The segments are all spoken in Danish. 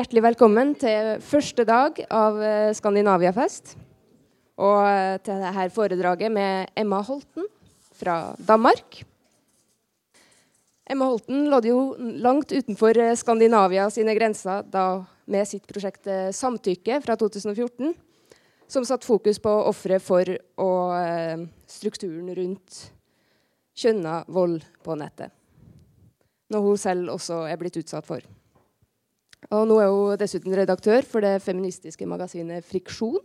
hjertelig velkommen til første dag av eh, Skandinaviafest. Og eh, til dette foredraget med Emma Holten fra Danmark. Emma Holten lå jo langt utenfor eh, Skandinavia sine grenser da med sitt prosjekt eh, Samtykke fra 2014, som satte fokus på ofre for og strukturen rundt kjønna vold på nettet. Noe hun selv også er blitt utsatt for. Og nå er hun dessuten redaktør for det feministiske magasinet Friksjon.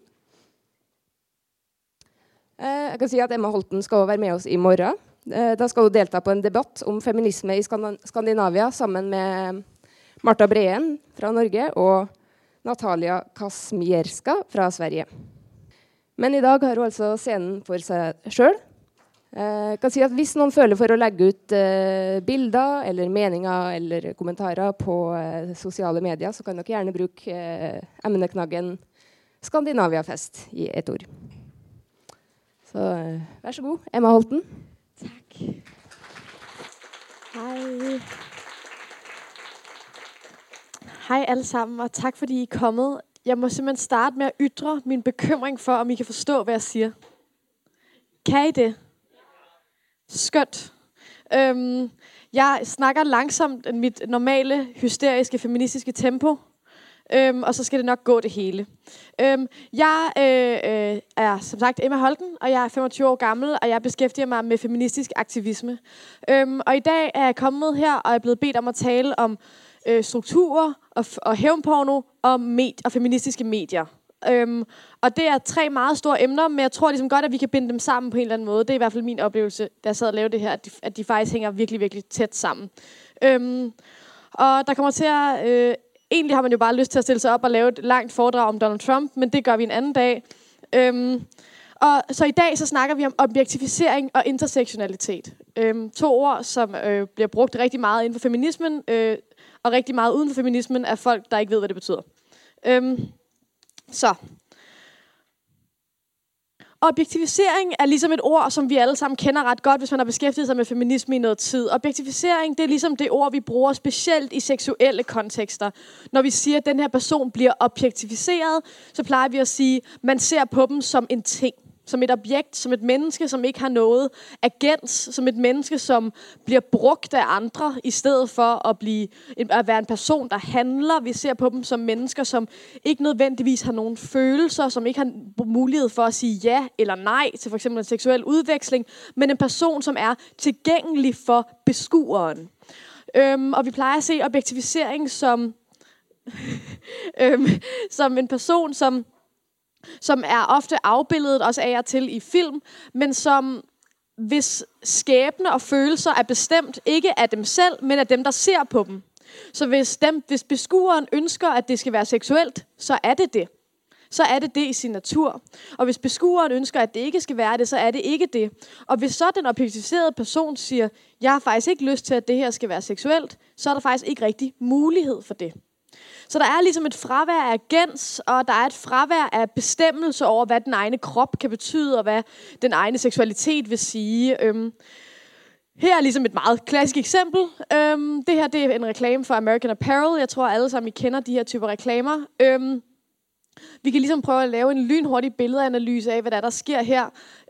Eh, jeg kan si at Emma Holten skal være med oss i morgen. Eh, da skal hun delta på en debatt om feminisme i Skandinavia sammen med Marta Breen fra Norge og Natalia Kasmierska fra Sverige. Men i dag har hun altså scenen for seg sjøl. Jeg eh, kan si at Hvis noen føler for å legge ut eh, bilder eller meninger eller kommentarer på eh, sosiale medier, så kan dere gjerne bruke eh, emneknaggen 'Skandinaviafest' i ett ord. Så eh, vær så god, Emma Holten. Takk. Hei. Hei, alle sammen, og takk fordi I er kommet. Jeg må simpelthen starte med å ytre min bekymring for om I kan forstå hva jeg sier. Kan I det? Skønt. Øhm, jeg snakker langsomt mit normale, hysteriske, feministiske tempo. Øhm, og så skal det nok gå det hele. Øhm, jeg øh, øh, er som sagt Emma Holten, og jeg er 25 år gammel, og jeg beskæftiger mig med feministisk aktivisme. Øhm, og i dag er jeg kommet her og er blevet bedt om at tale om øh, strukturer og, og hævnporno og, med, og feministiske medier. Øhm, og det er tre meget store emner, men jeg tror ligesom godt, at vi kan binde dem sammen på en eller anden måde. Det er i hvert fald min oplevelse, da jeg sad og lavede det her, at de, at de faktisk hænger virkelig, virkelig tæt sammen. Øhm, og der kommer til at... Øh, egentlig har man jo bare lyst til at stille sig op og lave et langt foredrag om Donald Trump, men det gør vi en anden dag. Øhm, og så i dag så snakker vi om objektificering og intersektionalitet. Øhm, to ord, som øh, bliver brugt rigtig meget inden for feminismen, øh, og rigtig meget uden for feminismen af folk, der ikke ved, hvad det betyder. Øhm, så. Objektivisering er ligesom et ord, som vi alle sammen kender ret godt, hvis man har beskæftiget sig med feminisme i noget tid. Objektivisering, det er ligesom det ord, vi bruger specielt i seksuelle kontekster. Når vi siger, at den her person bliver objektiviseret, så plejer vi at sige, at man ser på dem som en ting som et objekt, som et menneske, som ikke har noget agens, som et menneske, som bliver brugt af andre, i stedet for at, blive, at være en person, der handler. Vi ser på dem som mennesker, som ikke nødvendigvis har nogen følelser, som ikke har mulighed for at sige ja eller nej til for eksempel en seksuel udveksling, men en person, som er tilgængelig for beskueren. Øhm, og vi plejer at se objektivisering som, øhm, som en person, som som er ofte afbildet også af og til i film, men som hvis skæbne og følelser er bestemt ikke af dem selv, men af dem, der ser på dem. Så hvis, dem, hvis beskueren ønsker, at det skal være seksuelt, så er det det. Så er det det i sin natur. Og hvis beskueren ønsker, at det ikke skal være det, så er det ikke det. Og hvis så den objektiviserede person siger, jeg har faktisk ikke lyst til, at det her skal være seksuelt, så er der faktisk ikke rigtig mulighed for det. Så der er ligesom et fravær af agens, og der er et fravær af bestemmelse over, hvad den egne krop kan betyde, og hvad den egne seksualitet vil sige. Øhm, her er ligesom et meget klassisk eksempel. Øhm, det her det er en reklame for American Apparel. Jeg tror alle sammen, I kender de her typer reklamer. Øhm, vi kan ligesom prøve at lave en lynhurtig billedanalyse af, hvad der, er, der sker her.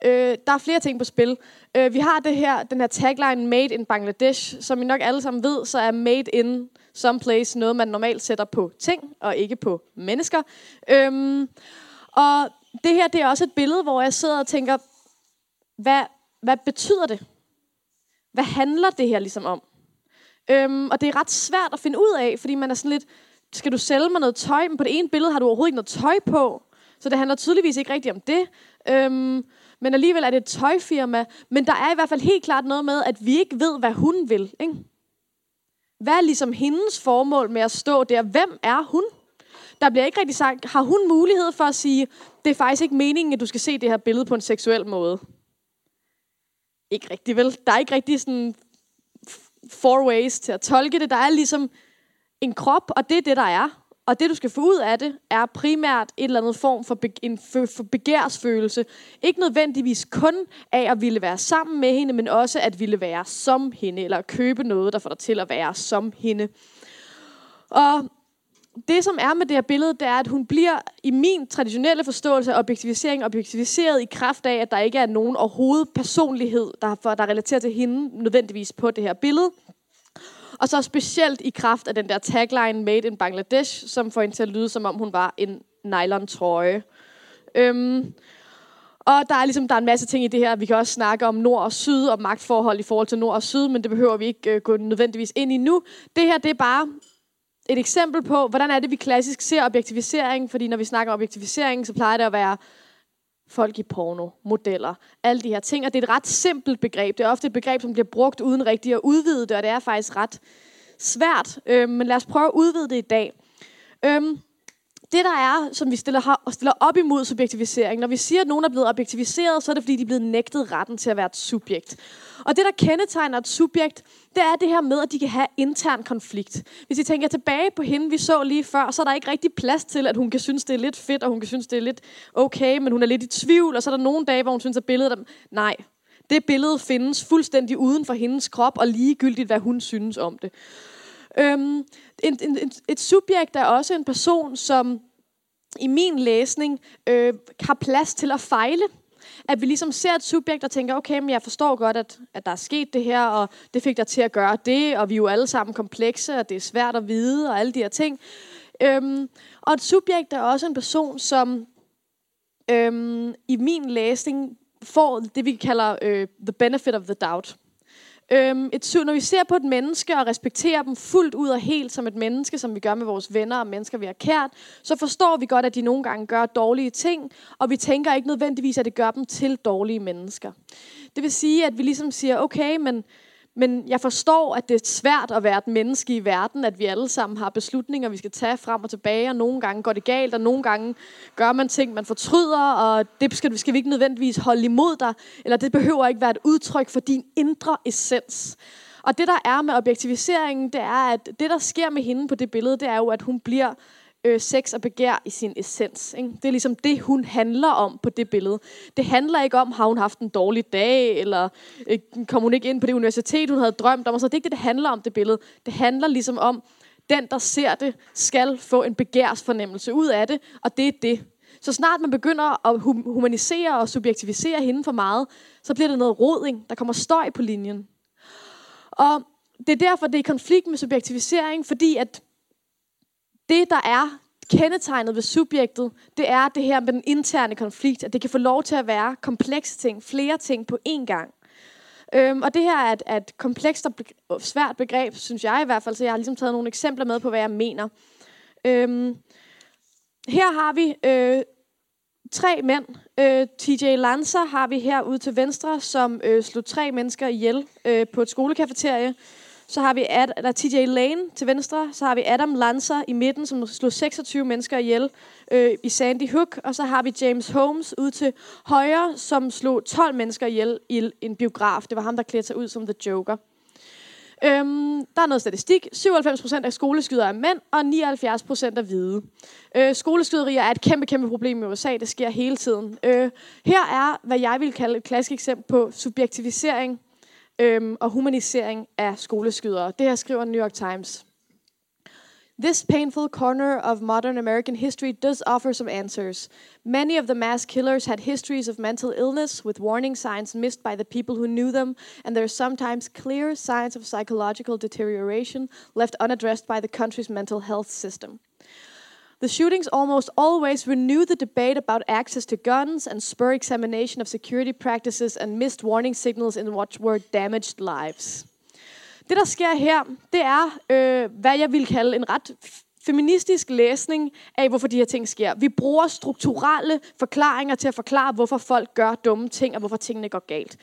Øh, der er flere ting på spil. Øh, vi har det her, den her tagline Made in Bangladesh. Som I nok alle sammen ved, så er Made in someplace noget, man normalt sætter på ting, og ikke på mennesker. Øhm, og det her, det er også et billede, hvor jeg sidder og tænker, hvad, hvad betyder det? Hvad handler det her ligesom om? Øhm, og det er ret svært at finde ud af, fordi man er sådan lidt, skal du sælge mig noget tøj? Men på det ene billede har du overhovedet ikke noget tøj på. Så det handler tydeligvis ikke rigtigt om det. Øhm, men alligevel er det et tøjfirma. Men der er i hvert fald helt klart noget med, at vi ikke ved, hvad hun vil. Ikke? Hvad er ligesom hendes formål med at stå der? Hvem er hun? Der bliver ikke rigtig sagt, har hun mulighed for at sige, det er faktisk ikke meningen, at du skal se det her billede på en seksuel måde? Ikke rigtig vel. Der er ikke rigtig sådan four ways til at tolke det. Der er ligesom en krop, og det er det, der er. Og det, du skal få ud af det, er primært et eller andet form for, be- en for begærsfølelse. Ikke nødvendigvis kun af at ville være sammen med hende, men også at ville være som hende, eller købe noget, der får dig til at være som hende. Og det, som er med det her billede, det er, at hun bliver i min traditionelle forståelse af objektivisering objektiviseret i kraft af, at der ikke er nogen overhovedet personlighed, der, for, der relaterer til hende nødvendigvis på det her billede. Og så specielt i kraft af den der tagline Made in Bangladesh, som får hende til at lyde, som om hun var en nylon-trøje. Øhm, og der er ligesom der er en masse ting i det her. Vi kan også snakke om nord og syd og magtforhold i forhold til nord og syd, men det behøver vi ikke øh, gå nødvendigvis ind i nu. Det her det er bare et eksempel på, hvordan er det, vi klassisk ser objektivisering. Fordi når vi snakker om objektivisering, så plejer det at være folk i porno, modeller, alle de her ting. Og det er et ret simpelt begreb. Det er ofte et begreb, som bliver brugt uden rigtig at udvide det, og det er faktisk ret svært. Øh, men lad os prøve at udvide det i dag. Øh, det der er, som vi stiller, har, stiller op imod subjektivisering, når vi siger, at nogen er blevet objektiviseret, så er det fordi, de er blevet nægtet retten til at være et subjekt. Og det, der kendetegner et subjekt, det er det her med, at de kan have intern konflikt. Hvis I tænker tilbage på hende, vi så lige før, så er der ikke rigtig plads til, at hun kan synes, det er lidt fedt, og hun kan synes, det er lidt okay, men hun er lidt i tvivl, og så er der nogle dage, hvor hun synes, at billedet er... Nej, det billede findes fuldstændig uden for hendes krop, og ligegyldigt, hvad hun synes om det. Øhm, en, en, en, et subjekt er også en person, som i min læsning øh, har plads til at fejle. At vi ligesom ser et subjekt og tænker, okay, men jeg forstår godt, at, at der er sket det her, og det fik dig til at gøre det, og vi er jo alle sammen komplekse, og det er svært at vide, og alle de her ting. Øhm, og et subjekt er også en person, som øhm, i min læsning får det, vi kalder øh, the benefit of the doubt. Øhm, et, når vi ser på et menneske og respekterer dem fuldt ud og helt som et menneske, som vi gør med vores venner og mennesker, vi har kært, så forstår vi godt, at de nogle gange gør dårlige ting, og vi tænker ikke nødvendigvis, at det gør dem til dårlige mennesker. Det vil sige, at vi ligesom siger, okay, men men jeg forstår, at det er svært at være et menneske i verden, at vi alle sammen har beslutninger, vi skal tage frem og tilbage, og nogle gange går det galt, og nogle gange gør man ting, man fortryder, og det skal, skal vi ikke nødvendigvis holde imod dig, eller det behøver ikke være et udtryk for din indre essens. Og det, der er med objektiviseringen, det er, at det, der sker med hende på det billede, det er jo, at hun bliver øh, sex og begær i sin essens. Ikke? Det er ligesom det, hun handler om på det billede. Det handler ikke om, har hun haft en dårlig dag, eller øh, kom hun ikke ind på det universitet, hun havde drømt om. Så det er ikke det, det handler om, det billede. Det handler ligesom om, den, der ser det, skal få en begærsfornemmelse ud af det, og det er det. Så snart man begynder at humanisere og subjektivisere hende for meget, så bliver det noget roding. Der kommer støj på linjen. Og det er derfor, det er i konflikt med subjektivisering, fordi at det, der er kendetegnet ved subjektet, det er det her med den interne konflikt, at det kan få lov til at være komplekse ting, flere ting på én gang. Øhm, og det her er et, er et komplekst og svært begreb, synes jeg i hvert fald, så jeg har ligesom taget nogle eksempler med på, hvad jeg mener. Øhm, her har vi øh, tre mænd. Øh, TJ Lancer har vi her ude til venstre, som øh, slog tre mennesker ihjel øh, på et skolekafeterie. Så har vi Ad, eller TJ Lane til venstre. Så har vi Adam Lanza i midten, som slog 26 mennesker ihjel øh, i Sandy Hook. Og så har vi James Holmes ude til højre, som slog 12 mennesker ihjel i en biograf. Det var ham, der klædte sig ud som The Joker. Øhm, der er noget statistik. 97% af skoleskydere er mænd, og 79% er hvide. Øh, skoleskyderier er et kæmpe, kæmpe problem i USA. Det sker hele tiden. Øh, her er, hvad jeg vil kalde et klassisk eksempel på subjektivisering øhm, og humanisering af skoleskydere. Det her skriver New York Times. This painful corner of modern American history does offer some answers. Many of the mass killers had histories of mental illness with warning signs missed by the people who knew them, and there are sometimes clear signs of psychological deterioration left unaddressed by the country's mental health system. The shootings almost always renew the debate about access to guns and spur examination of security practices and missed warning signals in what were damaged lives. Det, der sker her, det er, øh, hvad jeg vil kalde en ret feministisk læsning af, hvorfor de her ting sker. Vi bruger strukturelle forklaringer til at forklare, hvorfor folk gør dumme ting, og hvorfor tingene går galt.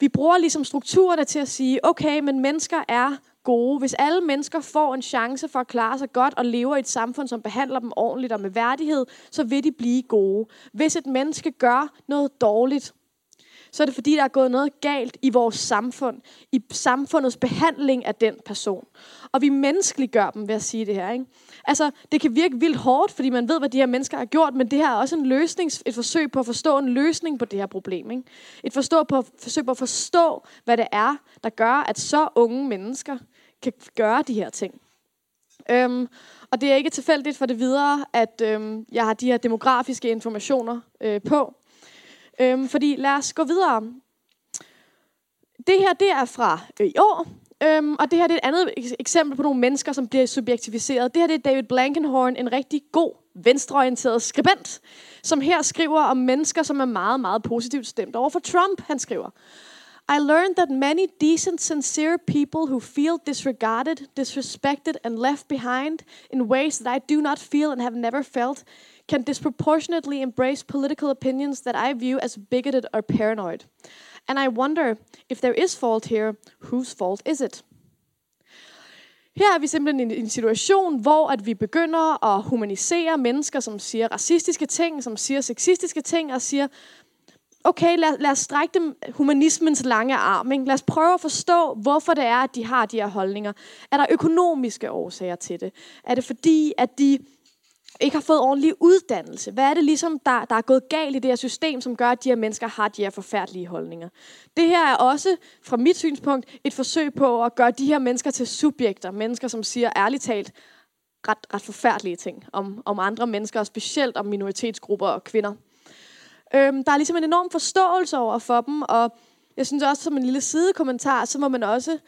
Vi bruger ligesom strukturerne til at sige, okay, men mennesker er gode. Hvis alle mennesker får en chance for at klare sig godt og lever i et samfund, som behandler dem ordentligt og med værdighed, så vil de blive gode. Hvis et menneske gør noget dårligt, så er det fordi, der er gået noget galt i vores samfund, i samfundets behandling af den person. Og vi menneskeliggør dem ved at sige det her. Ikke? Altså, det kan virke vildt hårdt, fordi man ved, hvad de her mennesker har gjort, men det her er også en løsning, et forsøg på at forstå en løsning på det her problem. Ikke? Et forstå på, forsøg på at forstå, hvad det er, der gør, at så unge mennesker kan gøre de her ting. Øhm, Og det er ikke tilfældigt for det videre, at øhm, jeg har de her demografiske informationer øh, på. Øhm, fordi lad os gå videre. Det her, det er fra øh, i år, øhm, og det her det er et andet eksempel på nogle mennesker, som bliver subjektiviseret. Det her det er David Blankenhorn, en rigtig god venstreorienteret skribent, som her skriver om mennesker, som er meget, meget positivt stemt over for Trump. Han skriver, i learned that many decent, sincere people who feel disregarded, disrespected, and left behind in ways that I do not feel and have never felt can disproportionately embrace political opinions that I view as bigoted or paranoid. And I wonder if there is fault here, whose fault is it? Her er vi simpelthen i en situation, hvor at vi begynder at humanisere mennesker, som siger racistiske ting, som siger sexistiske ting, og siger, okay, lad, lad os strække dem humanismens lange arm. Ikke? Lad os prøve at forstå, hvorfor det er, at de har de her holdninger. Er der økonomiske årsager til det? Er det fordi, at de ikke har fået ordentlig uddannelse? Hvad er det ligesom, der, der er gået galt i det her system, som gør, at de her mennesker har de her forfærdelige holdninger? Det her er også, fra mit synspunkt, et forsøg på at gøre de her mennesker til subjekter. Mennesker, som siger ærligt talt ret, ret forfærdelige ting om, om andre mennesker, og specielt om minoritetsgrupper og kvinder. Øhm, der er ligesom en enorm forståelse over for dem, og jeg synes også, som en lille sidekommentar, så må man også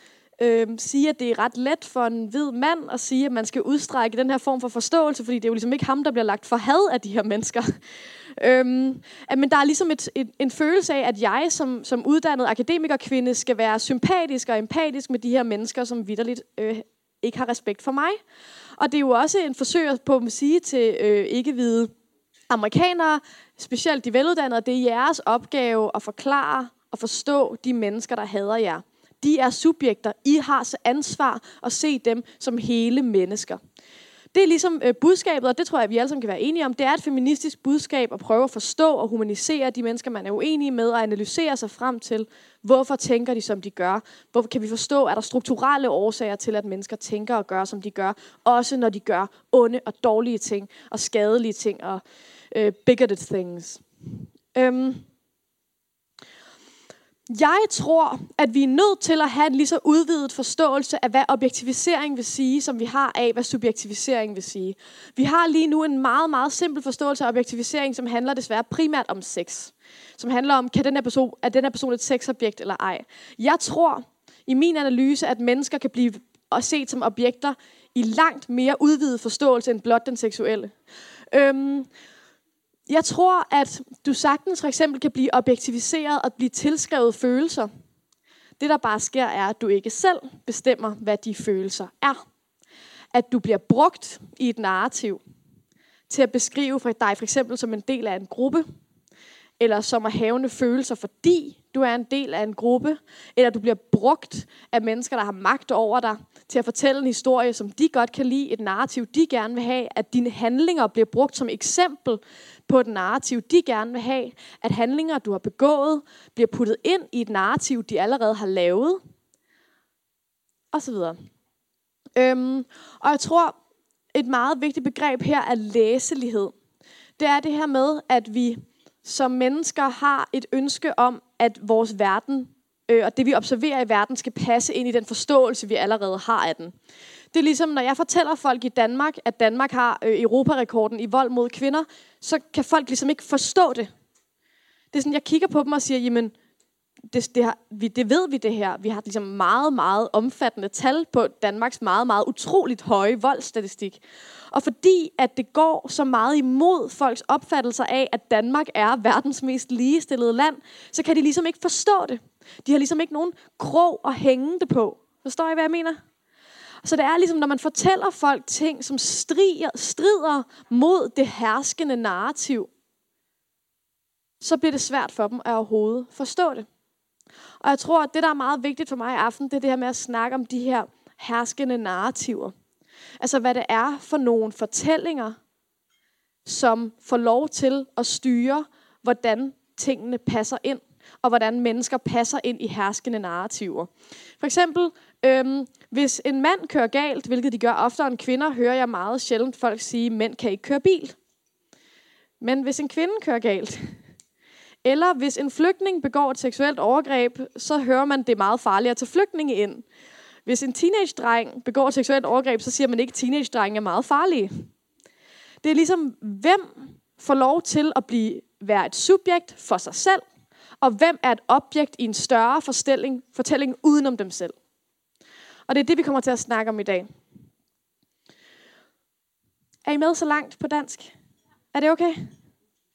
øhm, sige, at det er ret let for en hvid mand at sige, at man skal udstrække den her form for forståelse, fordi det er jo ligesom ikke ham, der bliver lagt for had af de her mennesker. øhm, at, men der er ligesom et, et, en følelse af, at jeg som, som uddannet akademikerkvinde skal være sympatisk og empatisk med de her mennesker, som vidderligt øh, ikke har respekt for mig. Og det er jo også en forsøg på at sige til øh, ikke-hvide amerikanere, specielt de veluddannede, det er jeres opgave at forklare og forstå de mennesker, der hader jer. De er subjekter. I har ansvar at se dem som hele mennesker. Det er ligesom øh, budskabet, og det tror jeg, vi alle sammen kan være enige om. Det er et feministisk budskab at prøve at forstå og humanisere de mennesker, man er uenige med, og analysere sig frem til, hvorfor tænker de, som de gør. Hvorfor kan vi forstå, at der strukturelle årsager til, at mennesker tænker og gør, som de gør, også når de gør onde og dårlige ting, og skadelige ting, og øh, bigoted things. Øhm, jeg tror, at vi er nødt til at have en lige så udvidet forståelse af, hvad objektivisering vil sige, som vi har af, hvad subjektivisering vil sige. Vi har lige nu en meget, meget simpel forståelse af objektivisering, som handler desværre primært om sex. Som handler om, kan den her person, er den her person et sexobjekt eller ej. Jeg tror, i min analyse, at mennesker kan blive set som objekter i langt mere udvidet forståelse end blot den seksuelle. Øhm, jeg tror, at du sagtens for eksempel kan blive objektiviseret og blive tilskrevet følelser. Det, der bare sker, er, at du ikke selv bestemmer, hvad de følelser er. At du bliver brugt i et narrativ til at beskrive for dig for eksempel som en del af en gruppe, eller som at have følelser, fordi du er en del af en gruppe, eller du bliver brugt af mennesker, der har magt over dig, til at fortælle en historie, som de godt kan lide, et narrativ, de gerne vil have, at dine handlinger bliver brugt som eksempel på et narrativ, de gerne vil have, at handlinger, du har begået, bliver puttet ind i et narrativ, de allerede har lavet, og så videre. Øhm, og jeg tror, et meget vigtigt begreb her er læselighed. Det er det her med, at vi som mennesker har et ønske om, at vores verden øh, og det vi observerer i verden skal passe ind i den forståelse, vi allerede har af den. Det er ligesom, når jeg fortæller folk i Danmark, at Danmark har øh, Europarekorden i vold mod kvinder, så kan folk ligesom ikke forstå det. Det er sådan, jeg kigger på dem og siger, jamen, det, det, har, vi, det ved vi det her. Vi har ligesom meget, meget omfattende tal på Danmarks meget, meget utroligt høje voldstatistik. Og fordi at det går så meget imod folks opfattelser af, at Danmark er verdens mest ligestillede land, så kan de ligesom ikke forstå det. De har ligesom ikke nogen krog at hænge det på. Forstår I, hvad jeg mener? Så det er ligesom, når man fortæller folk ting, som strider, strider mod det herskende narrativ, så bliver det svært for dem at overhovedet forstå det. Og jeg tror, at det, der er meget vigtigt for mig i aften, det er det her med at snakke om de her herskende narrativer. Altså, hvad det er for nogle fortællinger, som får lov til at styre, hvordan tingene passer ind, og hvordan mennesker passer ind i herskende narrativer. For eksempel, øhm, hvis en mand kører galt, hvilket de gør oftere end kvinder, hører jeg meget sjældent folk sige, mænd kan ikke køre bil. Men hvis en kvinde kører galt, eller hvis en flygtning begår et seksuelt overgreb, så hører man, det er meget farligt at tage flygtninge ind. Hvis en teenage-dreng begår et seksuelt overgreb, så siger man ikke, at teenage-drenge er meget farlige. Det er ligesom, hvem får lov til at blive, være et subjekt for sig selv, og hvem er et objekt i en større fortælling, fortælling udenom dem selv. Og det er det, vi kommer til at snakke om i dag. Er I med så langt på dansk? Er det okay?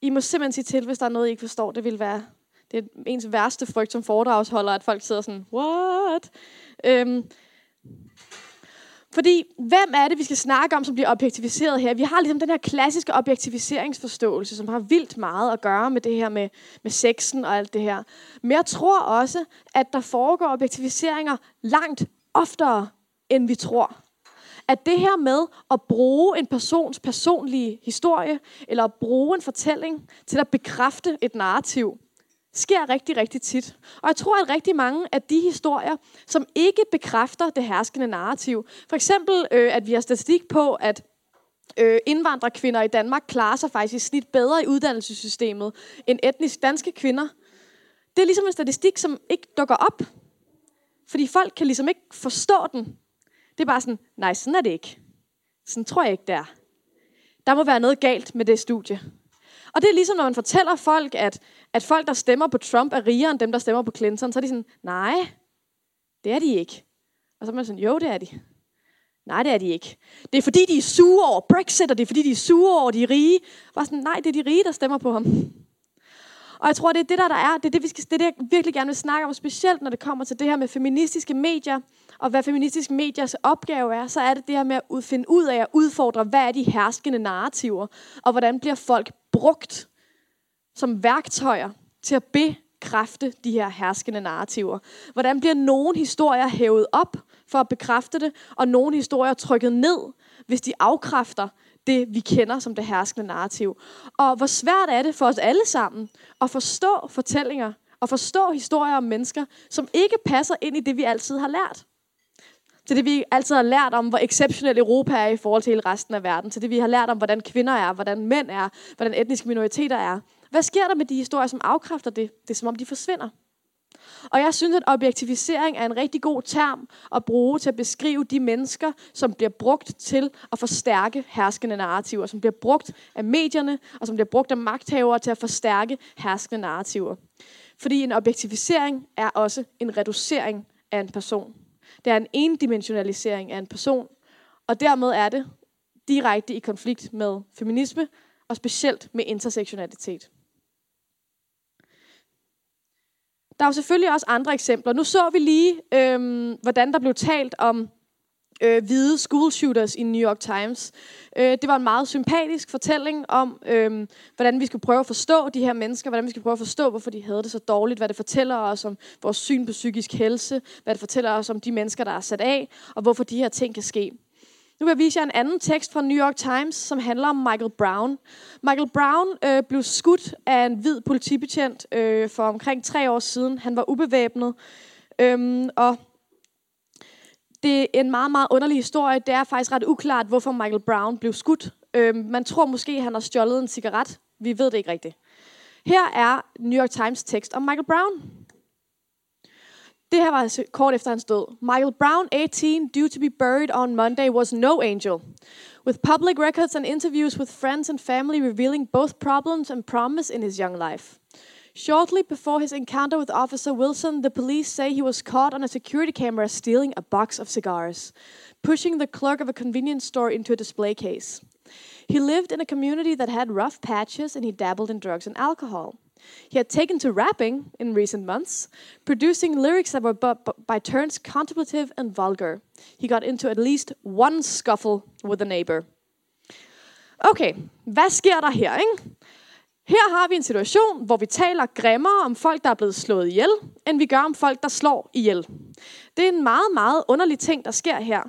I må simpelthen sige til, hvis der er noget, I ikke forstår. Det vil være det er ens værste frygt som foredragsholder, at folk sidder sådan, what? Øhm, fordi, hvem er det, vi skal snakke om, som bliver objektiviseret her? Vi har ligesom den her klassiske objektiviseringsforståelse, som har vildt meget at gøre med det her med, med sexen og alt det her. Men jeg tror også, at der foregår objektiviseringer langt oftere, end vi tror. At det her med at bruge en persons personlige historie, eller at bruge en fortælling til at bekræfte et narrativ, sker rigtig, rigtig tit. Og jeg tror, at rigtig mange af de historier, som ikke bekræfter det herskende narrativ, for eksempel øh, at vi har statistik på, at øh, indvandrerkvinder i Danmark klarer sig faktisk i snit bedre i uddannelsessystemet end etnisk danske kvinder. Det er ligesom en statistik, som ikke dukker op. Fordi folk kan ligesom ikke forstå den. Det er bare sådan, nej, sådan er det ikke. Sådan tror jeg ikke, det er. Der må være noget galt med det studie. Og det er ligesom, når man fortæller folk, at, at folk, der stemmer på Trump, er rigere end dem, der stemmer på Clinton. Så er de sådan, nej, det er de ikke. Og så er man sådan, jo, det er de. Nej, det er de ikke. Det er fordi, de er sure over Brexit, og det er fordi, de er sure over de rige. Bare sådan, nej, det er de rige, der stemmer på ham. Og jeg tror, det er det, der, der er. Det er det, vi skal, det er det, jeg virkelig gerne vil snakke om, specielt når det kommer til det her med feministiske medier, og hvad feministiske mediers opgave er, så er det det her med at finde ud af at udfordre, hvad er de herskende narrativer, og hvordan bliver folk brugt som værktøjer til at bekræfte de her herskende narrativer. Hvordan bliver nogle historier hævet op for at bekræfte det, og nogle historier trykket ned, hvis de afkræfter det, vi kender som det herskende narrativ. Og hvor svært er det for os alle sammen at forstå fortællinger og forstå historier om mennesker, som ikke passer ind i det, vi altid har lært. Til det, vi altid har lært om, hvor exceptionel Europa er i forhold til hele resten af verden. Til det, vi har lært om, hvordan kvinder er, hvordan mænd er, hvordan etniske minoriteter er. Hvad sker der med de historier, som afkræfter det? Det er som om, de forsvinder. Og jeg synes, at objektivisering er en rigtig god term at bruge til at beskrive de mennesker, som bliver brugt til at forstærke herskende narrativer, som bliver brugt af medierne, og som bliver brugt af magthavere til at forstærke herskende narrativer. Fordi en objektivisering er også en reducering af en person. Det er en endimensionalisering af en person, og dermed er det direkte i konflikt med feminisme, og specielt med intersektionalitet. Der er jo selvfølgelig også andre eksempler. Nu så vi lige, øhm, hvordan der blev talt om øh, hvide school shooters i New York Times. Øh, det var en meget sympatisk fortælling om, øh, hvordan vi skal prøve at forstå de her mennesker, hvordan vi skal prøve at forstå, hvorfor de havde det så dårligt, hvad det fortæller os om vores syn på psykisk helse, hvad det fortæller os om de mennesker, der er sat af, og hvorfor de her ting kan ske. Nu vil jeg vise jer en anden tekst fra New York Times, som handler om Michael Brown. Michael Brown øh, blev skudt af en hvid politibetjent øh, for omkring tre år siden. Han var ubevæbnet, øhm, og det er en meget, meget underlig historie. Det er faktisk ret uklart, hvorfor Michael Brown blev skudt. Øhm, man tror måske, at han har stjålet en cigaret. Vi ved det ikke rigtigt. Her er New York Times tekst om Michael Brown. Det her var altså kort efter hans død. Michael Brown, 18, due to be buried on Monday, was no angel. With public records and interviews with friends and family revealing both problems and promise in his young life. Shortly before his encounter with Officer Wilson, the police say he was caught on a security camera stealing a box of cigars, pushing the clerk of a convenience store into a display case. He lived in a community that had rough patches and he dabbled in drugs and alcohol. He had taken to rapping in recent months, producing lyrics that were by turns contemplative and vulgar. He got into at least one scuffle with a neighbor. Okay, hvad sker der her, ikke? Her har vi en situation, hvor vi taler grimmere om folk, der er blevet slået ihjel, end vi gør om folk, der slår ihjel. Det er en meget, meget underlig ting, der sker her.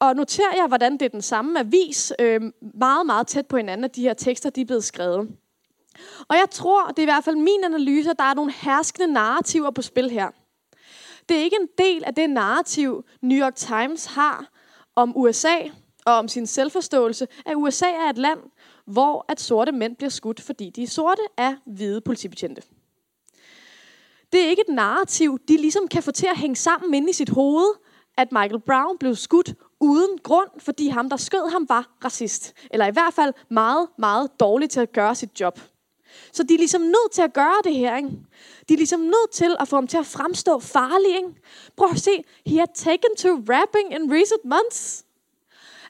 Og noterer jeg, hvordan det er den samme avis, øh, meget, meget tæt på hinanden, at de her tekster de er blevet skrevet. Og jeg tror, det er i hvert fald min analyse, at der er nogle herskende narrativer på spil her. Det er ikke en del af det narrativ, New York Times har om USA og om sin selvforståelse, at USA er et land, hvor at sorte mænd bliver skudt, fordi de er sorte af hvide politibetjente. Det er ikke et narrativ, de ligesom kan få til at hænge sammen inde i sit hoved, at Michael Brown blev skudt uden grund, fordi ham, der skød ham, var racist. Eller i hvert fald meget, meget dårlig til at gøre sit job. Så de er ligesom nødt til at gøre det her. Ikke? De er ligesom nødt til at få ham til at fremstå farlig. Ikke? Prøv at se. He had taken to rapping in recent months.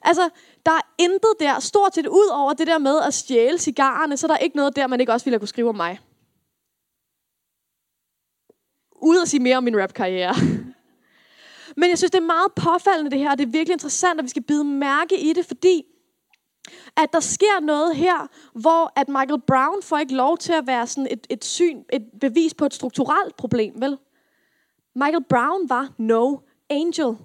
Altså, der er intet der, stort set ud over det der med at stjæle cigarerne, så der er ikke noget der, man ikke også ville kunne skrive om mig. Ud at sige mere om min rap-karriere. Men jeg synes, det er meget påfaldende det her, og det er virkelig interessant, at vi skal bide mærke i det, fordi at der sker noget her, hvor at Michael Brown får ikke lov til at være sådan et, et syn, et bevis på et strukturelt problem, vel? Michael Brown var no angel.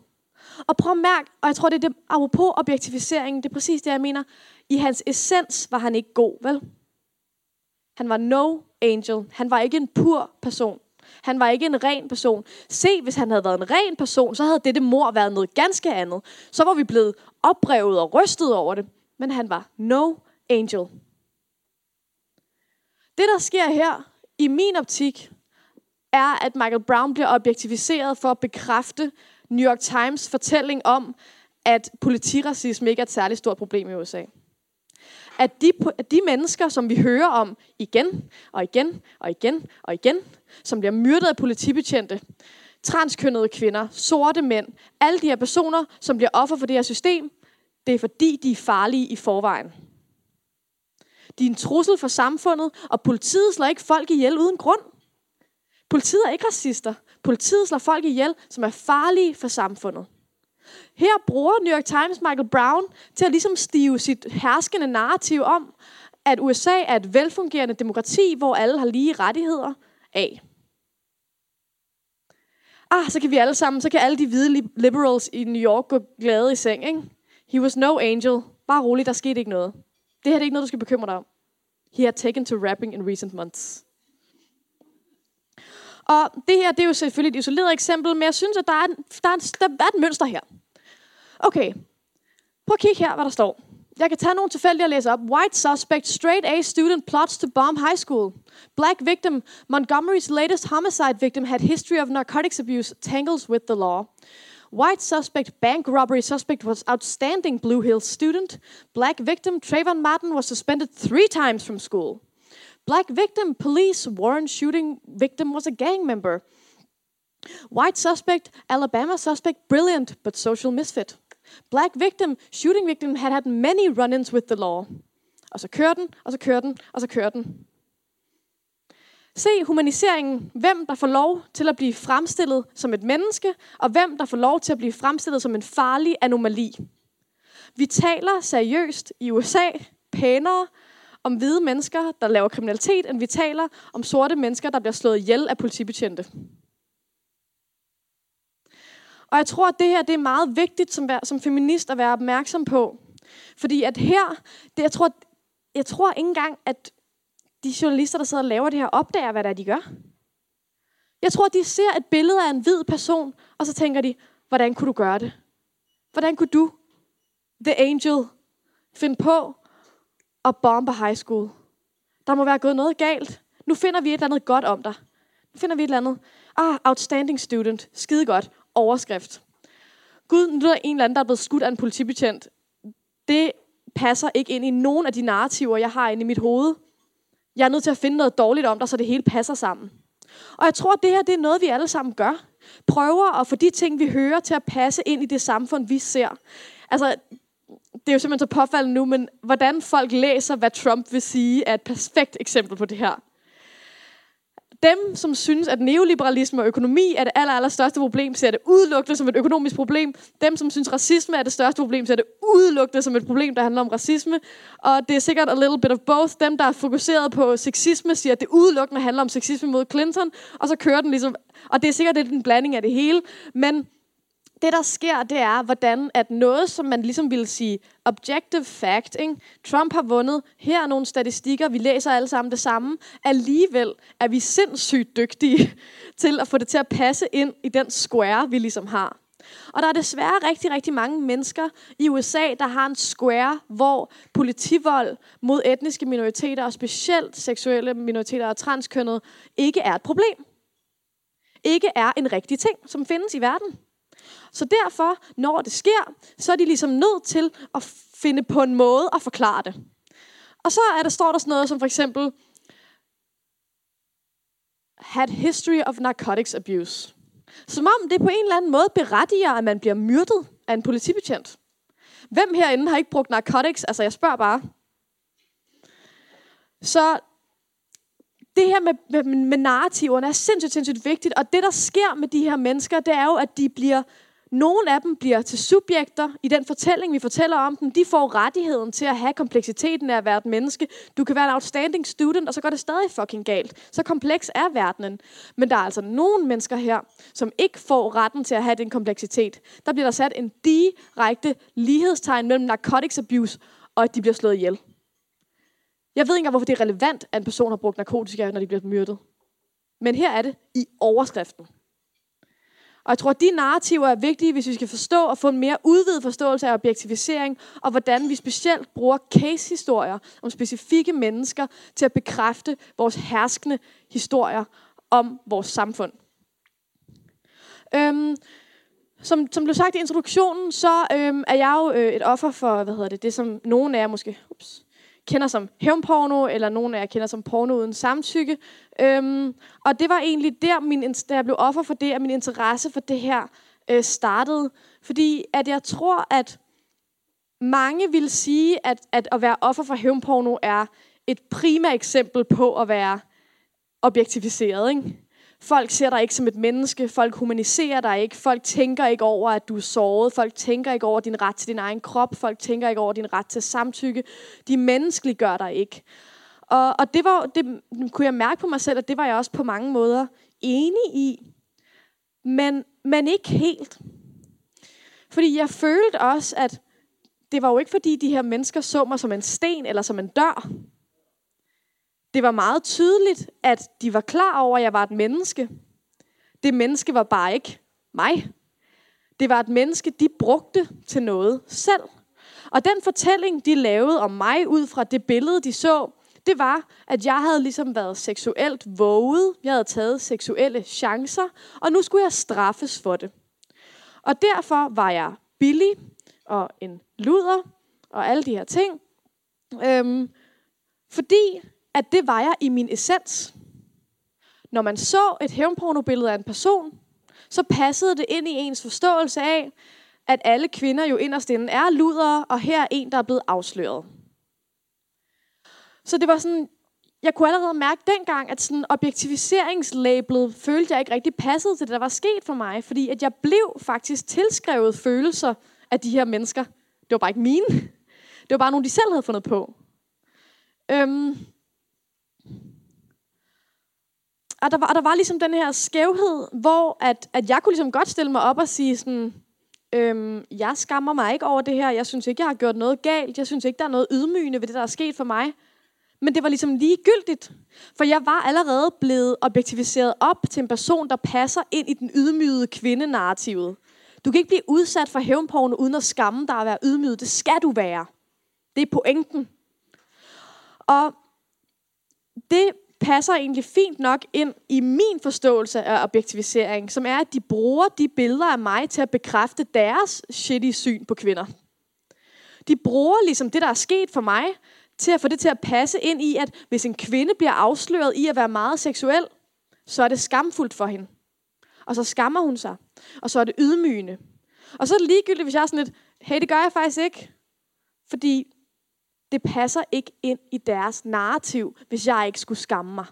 Og prøv at mærke, og jeg tror, det er det, apropos objektificeringen, det er præcis det, jeg mener. I hans essens var han ikke god, vel? Han var no angel. Han var ikke en pur person. Han var ikke en ren person. Se, hvis han havde været en ren person, så havde dette mor været noget ganske andet. Så var vi blevet oprevet og rystet over det. Men han var no angel. Det, der sker her, i min optik, er, at Michael Brown bliver objektiviseret for at bekræfte New York Times fortælling om, at politiracisme ikke er et særligt stort problem i USA. At de, at de mennesker, som vi hører om igen og igen og igen og igen, som bliver myrdet af politibetjente, transkønnede kvinder, sorte mænd, alle de her personer, som bliver offer for det her system, det er fordi, de er farlige i forvejen. De er en trussel for samfundet, og politiet slår ikke folk ihjel uden grund. Politiet er ikke racister. Politiet slår folk ihjel, som er farlige for samfundet. Her bruger New York Times Michael Brown til at ligesom stive sit herskende narrativ om, at USA er et velfungerende demokrati, hvor alle har lige rettigheder af. Ah, så kan vi alle sammen, så kan alle de hvide liberals i New York gå glade i seng, ikke? He was no angel. Bare rolig, der skete ikke noget. Det her er ikke noget, du skal bekymre dig om. He had taken to rapping in recent months. Og det her, det er jo selvfølgelig et isoleret eksempel, men jeg synes, at der er, der er, der er et mønster her. Okay, prøv at kigge her, hvad der står. Jeg kan tage nogle tilfældige og læse op. White suspect, straight A student plots to bomb high school. Black victim, Montgomery's latest homicide victim had history of narcotics abuse, tangles with the law. White suspect, bank robbery suspect was outstanding Blue Hills student. Black victim, Trayvon Martin was suspended three times from school. Black victim, police, Warren shooting victim was a gang member. White suspect, Alabama suspect, brilliant but social misfit. Black victim, shooting victim had had many run-ins with the law. Den, og så kører den, og så kører den. Se humaniseringen. Hvem der får lov til at blive fremstillet som et menneske, og hvem der får lov til at blive fremstillet som en farlig anomali. Vi taler seriøst i USA pænere om hvide mennesker, der laver kriminalitet, end vi taler om sorte mennesker, der bliver slået ihjel af politibetjente. Og jeg tror, at det her det er meget vigtigt som, som feminist at være opmærksom på. Fordi at her, det, jeg, tror, jeg tror ikke engang, at de journalister, der sidder og laver det her, opdager, hvad det er, de gør. Jeg tror, de ser et billede af en hvid person, og så tænker de, hvordan kunne du gøre det? Hvordan kunne du, the angel, finde på at bombe high school? Der må være gået noget galt. Nu finder vi et eller andet godt om dig. Nu finder vi et eller andet. Ah, outstanding student. Skide godt. Overskrift. Gud, nu er der en eller anden, der er blevet skudt af en politibetjent. Det passer ikke ind i nogen af de narrativer, jeg har inde i mit hoved. Jeg er nødt til at finde noget dårligt om dig, så det hele passer sammen. Og jeg tror, at det her det er noget, vi alle sammen gør. Prøver at få de ting, vi hører, til at passe ind i det samfund, vi ser. Altså, det er jo simpelthen så påfaldende nu, men hvordan folk læser, hvad Trump vil sige, er et perfekt eksempel på det her dem, som synes, at neoliberalisme og økonomi er det aller, aller største problem, ser det udelukkende som et økonomisk problem. Dem, som synes, racisme er det største problem, ser det udelukkende som et problem, der handler om racisme. Og det er sikkert a little bit of both. Dem, der er fokuseret på sexisme, siger, at det udelukkende handler om sexisme mod Clinton. Og så kører den ligesom... Og det er sikkert lidt en blanding af det hele. Men det, der sker, det er, hvordan at noget, som man ligesom ville sige objective fact, ikke? Trump har vundet, her er nogle statistikker, vi læser alle sammen det samme, alligevel er vi sindssygt dygtige til at få det til at passe ind i den square, vi ligesom har. Og der er desværre rigtig, rigtig mange mennesker i USA, der har en square, hvor politivold mod etniske minoriteter, og specielt seksuelle minoriteter og transkønnet, ikke er et problem. Ikke er en rigtig ting, som findes i verden. Så derfor, når det sker, så er de ligesom nødt til at finde på en måde at forklare det. Og så er der, står der sådan noget som for eksempel, had history of narcotics abuse. Som om det på en eller anden måde berettiger, at man bliver myrdet af en politibetjent. Hvem herinde har ikke brugt narcotics? Altså, jeg spørger bare. Så det her med, med, med narrativerne er sindssygt, sindssygt vigtigt. Og det, der sker med de her mennesker, det er jo, at de bliver nogle af dem bliver til subjekter i den fortælling, vi fortæller om dem. De får rettigheden til at have kompleksiteten af at være et menneske. Du kan være en outstanding student, og så går det stadig fucking galt. Så kompleks er verdenen. Men der er altså nogle mennesker her, som ikke får retten til at have den kompleksitet. Der bliver der sat en direkte lighedstegn mellem narcotics abuse og at de bliver slået ihjel. Jeg ved ikke engang, hvorfor det er relevant, at en person har brugt narkotika, når de bliver myrdet. Men her er det i overskriften. Og jeg tror, at de narrativer er vigtige, hvis vi skal forstå og få en mere udvidet forståelse af objektivisering, og hvordan vi specielt bruger case-historier om specifikke mennesker til at bekræfte vores herskende historier om vores samfund. Øhm, som, som blev sagt i introduktionen, så øhm, er jeg jo øh, et offer for, hvad hedder det, det som nogen af jer måske, ups, kender som hævnporno, eller nogen af jer kender som porno uden samtykke. Øhm, og det var egentlig der, min, da jeg blev offer for det, at min interesse for det her øh, startede. Fordi at jeg tror, at mange vil sige, at, at at være offer for hævnporno er et primært eksempel på at være objektiviseret. Ikke? Folk ser dig ikke som et menneske. Folk humaniserer dig ikke. Folk tænker ikke over, at du er såret. Folk tænker ikke over din ret til din egen krop. Folk tænker ikke over din ret til samtykke. De menneskeliggør dig ikke. Og, og det, var, det kunne jeg mærke på mig selv, at det var jeg også på mange måder enig i. Men, men ikke helt. Fordi jeg følte også, at det var jo ikke fordi, de her mennesker så mig som en sten eller som en dør. Det var meget tydeligt, at de var klar over, at jeg var et menneske. Det menneske var bare ikke mig. Det var et menneske, de brugte til noget selv. Og den fortælling, de lavede om mig ud fra det billede, de så, det var, at jeg havde ligesom været seksuelt våget. Jeg havde taget seksuelle chancer, og nu skulle jeg straffes for det. Og derfor var jeg billig og en luder og alle de her ting. Øhm, fordi at det var jeg i min essens. Når man så et hævnpornobillede af en person, så passede det ind i ens forståelse af, at alle kvinder jo inderst inde er ludere, og her er en, der er blevet afsløret. Så det var sådan, jeg kunne allerede mærke dengang, at sådan objektiviseringslabelet følte jeg ikke rigtig passede til det, der var sket for mig, fordi at jeg blev faktisk tilskrevet følelser af de her mennesker. Det var bare ikke mine. Det var bare nogle, de selv havde fundet på. Øhm, og der var, og der var ligesom den her skævhed, hvor at, at jeg kunne ligesom godt stille mig op og sige sådan, øhm, jeg skammer mig ikke over det her, jeg synes ikke, jeg har gjort noget galt, jeg synes ikke, der er noget ydmygende ved det, der er sket for mig. Men det var ligesom ligegyldigt, for jeg var allerede blevet objektiviseret op til en person, der passer ind i den ydmygede kvindenarrativet. Du kan ikke blive udsat for hævnporno uden at skamme dig at være ydmyget. Det skal du være. Det er pointen. Og det passer egentlig fint nok ind i min forståelse af objektivisering, som er, at de bruger de billeder af mig til at bekræfte deres shitty syn på kvinder. De bruger ligesom det, der er sket for mig, til at få det til at passe ind i, at hvis en kvinde bliver afsløret i at være meget seksuel, så er det skamfuldt for hende. Og så skammer hun sig. Og så er det ydmygende. Og så er det ligegyldigt, hvis jeg er sådan lidt, hey, det gør jeg faktisk ikke. Fordi det passer ikke ind i deres narrativ, hvis jeg ikke skulle skamme mig.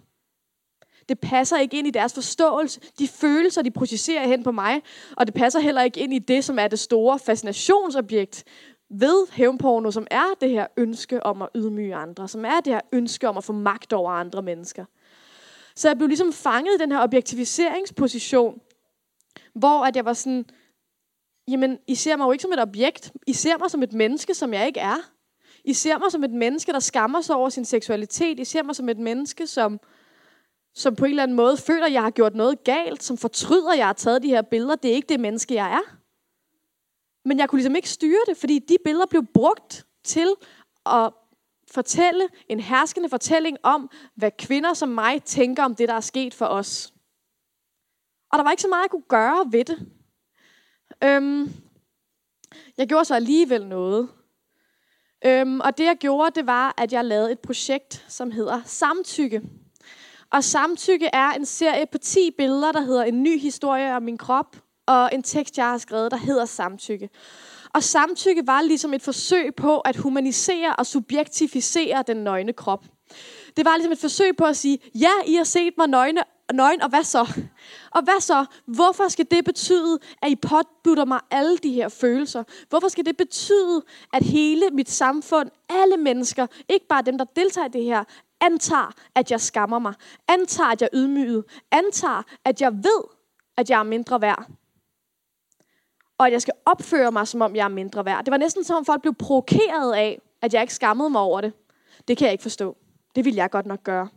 Det passer ikke ind i deres forståelse, de følelser, de projicerer hen på mig, og det passer heller ikke ind i det, som er det store fascinationsobjekt ved hævnporno, som er det her ønske om at ydmyge andre, som er det her ønske om at få magt over andre mennesker. Så jeg blev ligesom fanget i den her objektiviseringsposition, hvor at jeg var sådan, jamen, I ser mig jo ikke som et objekt, I ser mig som et menneske, som jeg ikke er. I ser mig som et menneske, der skammer sig over sin seksualitet. I ser mig som et menneske, som, som på en eller anden måde føler, at jeg har gjort noget galt, som fortryder, at jeg har taget de her billeder. Det er ikke det menneske, jeg er. Men jeg kunne ligesom ikke styre det, fordi de billeder blev brugt til at fortælle en herskende fortælling om, hvad kvinder som mig tænker om det, der er sket for os. Og der var ikke så meget, jeg kunne gøre ved det. Øhm, jeg gjorde så alligevel noget. Øhm, og det jeg gjorde, det var, at jeg lavede et projekt, som hedder Samtykke. Og Samtykke er en serie på 10 billeder, der hedder En ny historie om min krop, og en tekst, jeg har skrevet, der hedder Samtykke. Og samtykke var ligesom et forsøg på at humanisere og subjektificere den nøgne krop. Det var ligesom et forsøg på at sige, ja, I har set mig nøgne, nøgen, og hvad så? Og hvad så? Hvorfor skal det betyde, at I påbutter mig alle de her følelser? Hvorfor skal det betyde, at hele mit samfund, alle mennesker, ikke bare dem, der deltager i det her, antager, at jeg skammer mig, antager, at jeg er ydmyget, antager, at jeg ved, at jeg er mindre værd, og at jeg skal opføre mig, som om jeg er mindre værd. Det var næsten som om folk blev provokeret af, at jeg ikke skammede mig over det. Det kan jeg ikke forstå. Det ville jeg godt nok gøre.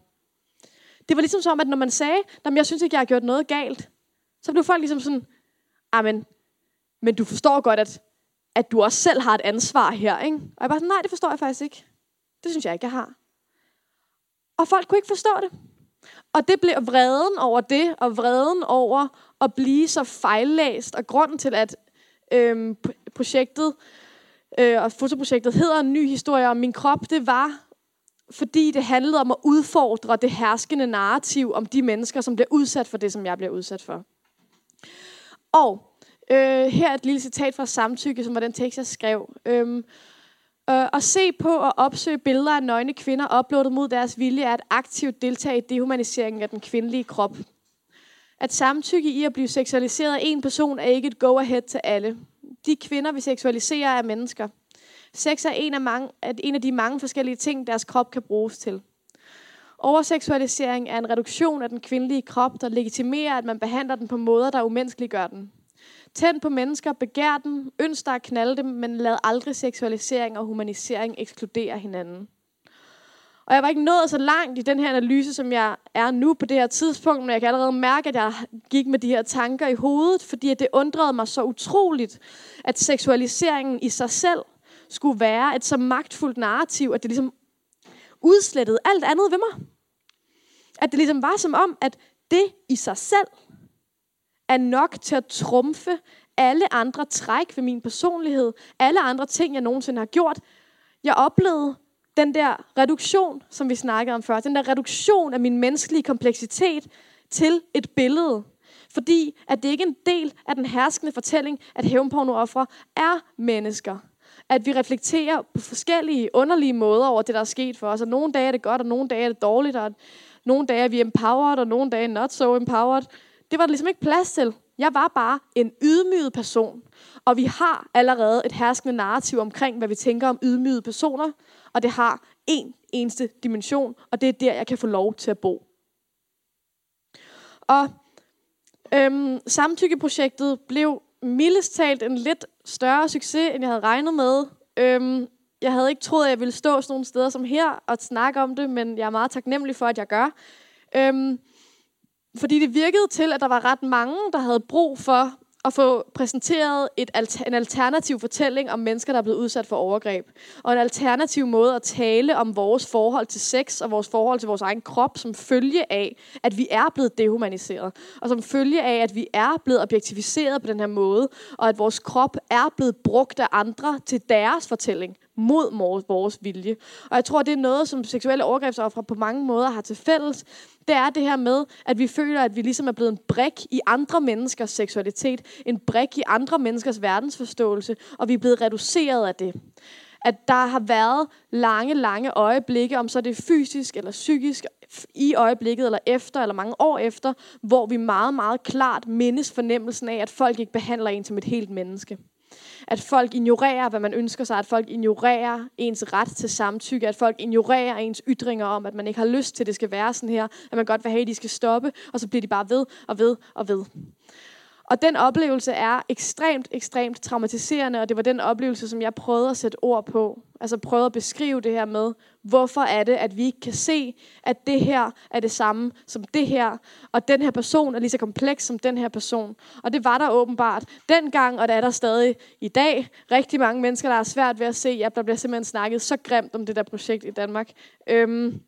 Det var ligesom som, at når man sagde, at jeg synes ikke, jeg har gjort noget galt, så blev folk ligesom sådan, men, men du forstår godt, at, at du også selv har et ansvar her, ikke? Og jeg var sådan, nej, det forstår jeg faktisk ikke. Det synes jeg ikke, jeg har. Og folk kunne ikke forstå det. Og det blev vreden over det, og vreden over at blive så fejllæst, og grunden til, at øhm, projektet øh, og fotoprojektet hedder En ny historie om min krop, det var, fordi det handlede om at udfordre det herskende narrativ om de mennesker, som bliver udsat for det, som jeg bliver udsat for. Og øh, her er et lille citat fra Samtykke, som var den tekst, jeg skrev. Øhm, øh, at se på og opsøge billeder af nøgne kvinder uploadet mod deres vilje er at aktivt deltage i dehumaniseringen af den kvindelige krop. At samtykke i at blive seksualiseret af en person er ikke et go-ahead til alle. De kvinder, vi seksualiserer, er mennesker. Sex er en af, mange, er en af de mange forskellige ting, deres krop kan bruges til. Overseksualisering er en reduktion af den kvindelige krop, der legitimerer, at man behandler den på måder, der umenneskeliggør den. Tænd på mennesker, begær dem, ønsk dig at knalde dem, men lad aldrig seksualisering og humanisering ekskludere hinanden. Og jeg var ikke nået så langt i den her analyse, som jeg er nu på det her tidspunkt, men jeg kan allerede mærke, at jeg gik med de her tanker i hovedet, fordi det undrede mig så utroligt, at seksualiseringen i sig selv skulle være et så magtfuldt narrativ, at det ligesom udslettede alt andet ved mig. At det ligesom var som om, at det i sig selv er nok til at trumfe alle andre træk ved min personlighed, alle andre ting, jeg nogensinde har gjort. Jeg oplevede den der reduktion, som vi snakkede om før, den der reduktion af min menneskelige kompleksitet til et billede. Fordi at det ikke er en del af den herskende fortælling, at hævnpornooffre er mennesker. At vi reflekterer på forskellige underlige måder over det, der er sket for os. Og nogle dage er det godt, og nogle dage er det dårligt, og nogle dage er vi empowered, og nogle dage not so empowered. Det var der ligesom ikke plads til. Jeg var bare en ydmyget person. Og vi har allerede et herskende narrativ omkring, hvad vi tænker om ydmygede personer. Og det har en eneste dimension, og det er der, jeg kan få lov til at bo. Og øhm, samtykkeprojektet blev mildest talt en lidt større succes, end jeg havde regnet med. Øhm, jeg havde ikke troet, at jeg ville stå sådan nogle steder som her og snakke om det, men jeg er meget taknemmelig for, at jeg gør. Øhm, fordi det virkede til, at der var ret mange, der havde brug for at få præsenteret et alter, en alternativ fortælling om mennesker, der er blevet udsat for overgreb. Og en alternativ måde at tale om vores forhold til sex og vores forhold til vores egen krop, som følge af, at vi er blevet dehumaniseret. Og som følge af, at vi er blevet objektiviseret på den her måde, og at vores krop er blevet brugt af andre til deres fortælling mod vores vilje. Og jeg tror, det er noget, som seksuelle overgrebsofre på mange måder har til fælles. Det er det her med, at vi føler, at vi ligesom er blevet en brik i andre menneskers seksualitet. En brik i andre menneskers verdensforståelse. Og vi er blevet reduceret af det. At der har været lange, lange øjeblikke, om så det er fysisk eller psykisk, i øjeblikket eller efter, eller mange år efter, hvor vi meget, meget klart mindes fornemmelsen af, at folk ikke behandler en som et helt menneske. At folk ignorerer, hvad man ønsker sig. At folk ignorerer ens ret til samtykke. At folk ignorerer ens ytringer om, at man ikke har lyst til, at det skal være sådan her. At man godt vil have, at de skal stoppe. Og så bliver de bare ved og ved og ved. Og den oplevelse er ekstremt, ekstremt traumatiserende, og det var den oplevelse, som jeg prøvede at sætte ord på. Altså prøvede at beskrive det her med, hvorfor er det, at vi ikke kan se, at det her er det samme som det her, og den her person er lige så kompleks som den her person. Og det var der åbenbart dengang, og det er der stadig i dag. Rigtig mange mennesker, der er svært ved at se, at der bliver simpelthen snakket så grimt om det der projekt i Danmark. Øhm,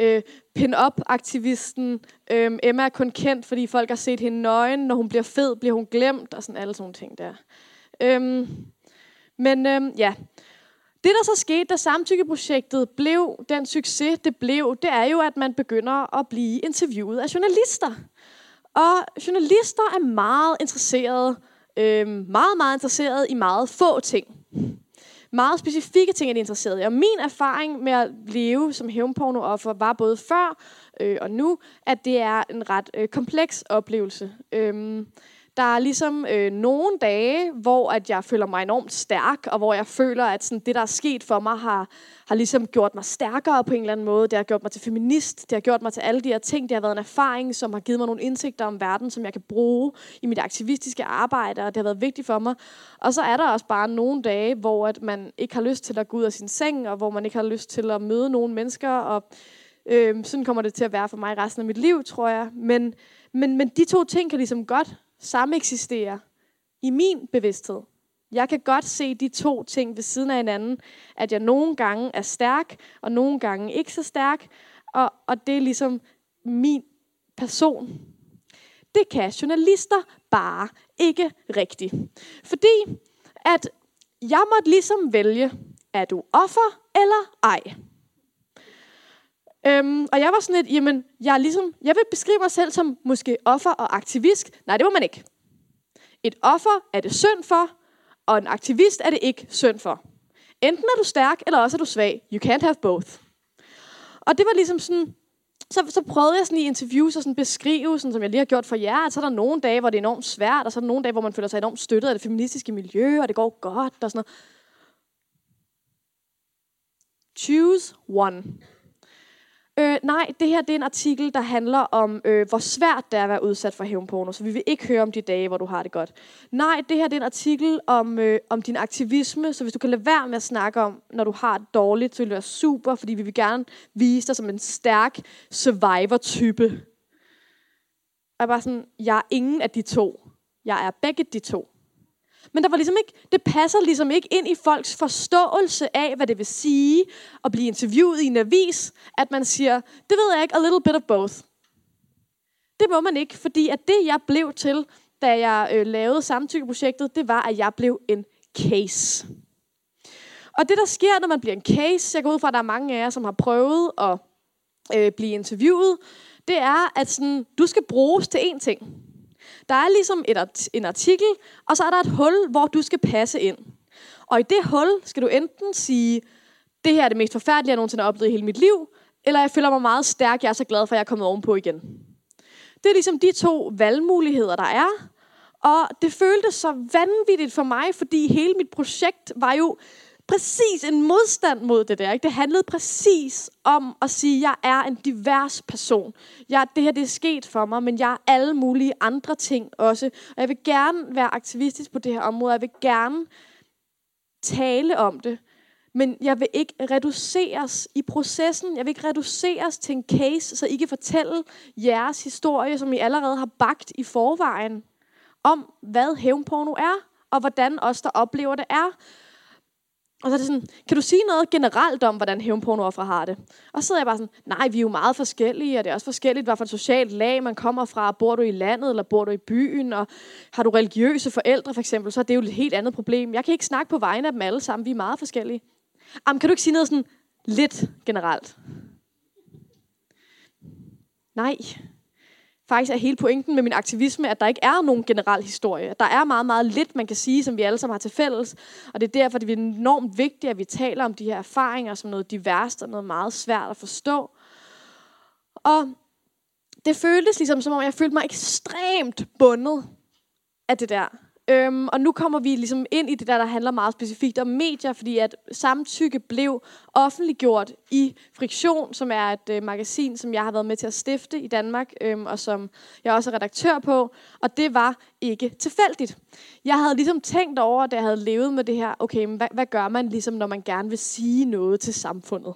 øh, pin-up-aktivisten. Øh, Emma er kun kendt, fordi folk har set hende nøgen. Når hun bliver fed, bliver hun glemt, og sådan alle sådan nogle ting der. Øh, men øh, ja, det, der så skete, da samtykkeprojektet blev den succes, det blev, det er jo, at man begynder at blive interviewet af journalister. Og journalister er meget interesserede, øh, meget, meget interesserede i meget få ting. Meget specifikke ting er de i. Og min erfaring med at leve som hævnpornooffer var både før øh, og nu, at det er en ret øh, kompleks oplevelse. Øh, der er ligesom øh, nogle dage, hvor at jeg føler mig enormt stærk, og hvor jeg føler, at sådan, det, der er sket for mig, har, har ligesom gjort mig stærkere på en eller anden måde. Det har gjort mig til feminist, det har gjort mig til alle de her ting. Det har været en erfaring, som har givet mig nogle indsigter om verden, som jeg kan bruge i mit aktivistiske arbejde, og det har været vigtigt for mig. Og så er der også bare nogle dage, hvor at man ikke har lyst til at gå ud af sin seng, og hvor man ikke har lyst til at møde nogle mennesker, og øh, sådan kommer det til at være for mig resten af mit liv, tror jeg. Men, men, men de to ting kan ligesom godt sameksisterer i min bevidsthed. Jeg kan godt se de to ting ved siden af hinanden, at jeg nogle gange er stærk, og nogle gange ikke så stærk, og, og det er ligesom min person. Det kan journalister bare ikke rigtigt. Fordi at jeg måtte ligesom vælge, er du offer eller ej? Øhm, og jeg var sådan lidt, jamen, jeg, er ligesom, jeg vil beskrive mig selv som måske offer og aktivist. Nej, det må man ikke. Et offer er det synd for, og en aktivist er det ikke synd for. Enten er du stærk, eller også er du svag. You can't have both. Og det var ligesom sådan, så, så prøvede jeg sådan i interviews at sådan beskrive, sådan, som jeg lige har gjort for jer, at så er der nogle dage, hvor det er enormt svært, og så er der nogle dage, hvor man føler sig enormt støttet af det feministiske miljø, og det går godt, og sådan noget. Choose one. Øh, nej, det her det er en artikel, der handler om, øh, hvor svært det er at være udsat for hævnporno, så vi vil ikke høre om de dage, hvor du har det godt. Nej, det her det er en artikel om, øh, om din aktivisme, så hvis du kan lade være med at snakke om, når du har det dårligt, så vil det være super, fordi vi vil gerne vise dig som en stærk survivor-type. Og jeg er bare sådan, jeg er ingen af de to. Jeg er begge de to. Men der var ligesom ikke, det passer ligesom ikke ind i folks forståelse af, hvad det vil sige at blive interviewet i en avis, at man siger, det ved jeg ikke, a little bit of both. Det må man ikke, fordi at det, jeg blev til, da jeg øh, lavede samtykkeprojektet, det var, at jeg blev en case. Og det, der sker, når man bliver en case, jeg går ud fra, at der er mange af jer, som har prøvet at øh, blive interviewet, det er, at sådan, du skal bruges til én ting. Der er ligesom et, en artikel, og så er der et hul, hvor du skal passe ind. Og i det hul skal du enten sige, det her er det mest forfærdelige, jeg nogensinde har oplevet i hele mit liv, eller jeg føler mig meget stærk, jeg er så glad for, at jeg er kommet ovenpå igen. Det er ligesom de to valgmuligheder, der er. Og det føltes så vanvittigt for mig, fordi hele mit projekt var jo præcis en modstand mod det der. Ikke? Det handlede præcis om at sige, at jeg er en divers person. Jeg, det her det er sket for mig, men jeg er alle mulige andre ting også. Og jeg vil gerne være aktivistisk på det her område. Jeg vil gerne tale om det. Men jeg vil ikke reduceres i processen. Jeg vil ikke reduceres til en case, så I kan fortælle jeres historie, som I allerede har bagt i forvejen, om hvad hævnporno er, og hvordan os, der oplever det, er. Og så er det sådan, kan du sige noget generelt om, hvordan hævnpornooffer har det? Og så sidder jeg bare sådan, nej, vi er jo meget forskellige, og det er også forskelligt, hvad for et socialt lag man kommer fra. Bor du i landet, eller bor du i byen? Og har du religiøse forældre, for eksempel, så er det jo et helt andet problem. Jeg kan ikke snakke på vegne af dem alle sammen, vi er meget forskellige. Jamen, kan du ikke sige noget sådan lidt generelt? Nej, faktisk er hele pointen med min aktivisme, at der ikke er nogen generel historie. Der er meget, meget lidt, man kan sige, som vi alle sammen har til fælles. Og det er derfor, det er enormt vigtigt, at vi taler om de her erfaringer som noget diverst og noget meget svært at forstå. Og det føltes ligesom, som om jeg følte mig ekstremt bundet af det der. Øhm, og nu kommer vi ligesom ind i det der, der handler meget specifikt om medier, fordi at samtykke blev offentliggjort i Friktion, som er et øh, magasin, som jeg har været med til at stifte i Danmark, øhm, og som jeg også er redaktør på. Og det var ikke tilfældigt. Jeg havde ligesom tænkt over, da jeg havde levet med det her, okay, men hvad, hvad gør man ligesom, når man gerne vil sige noget til samfundet?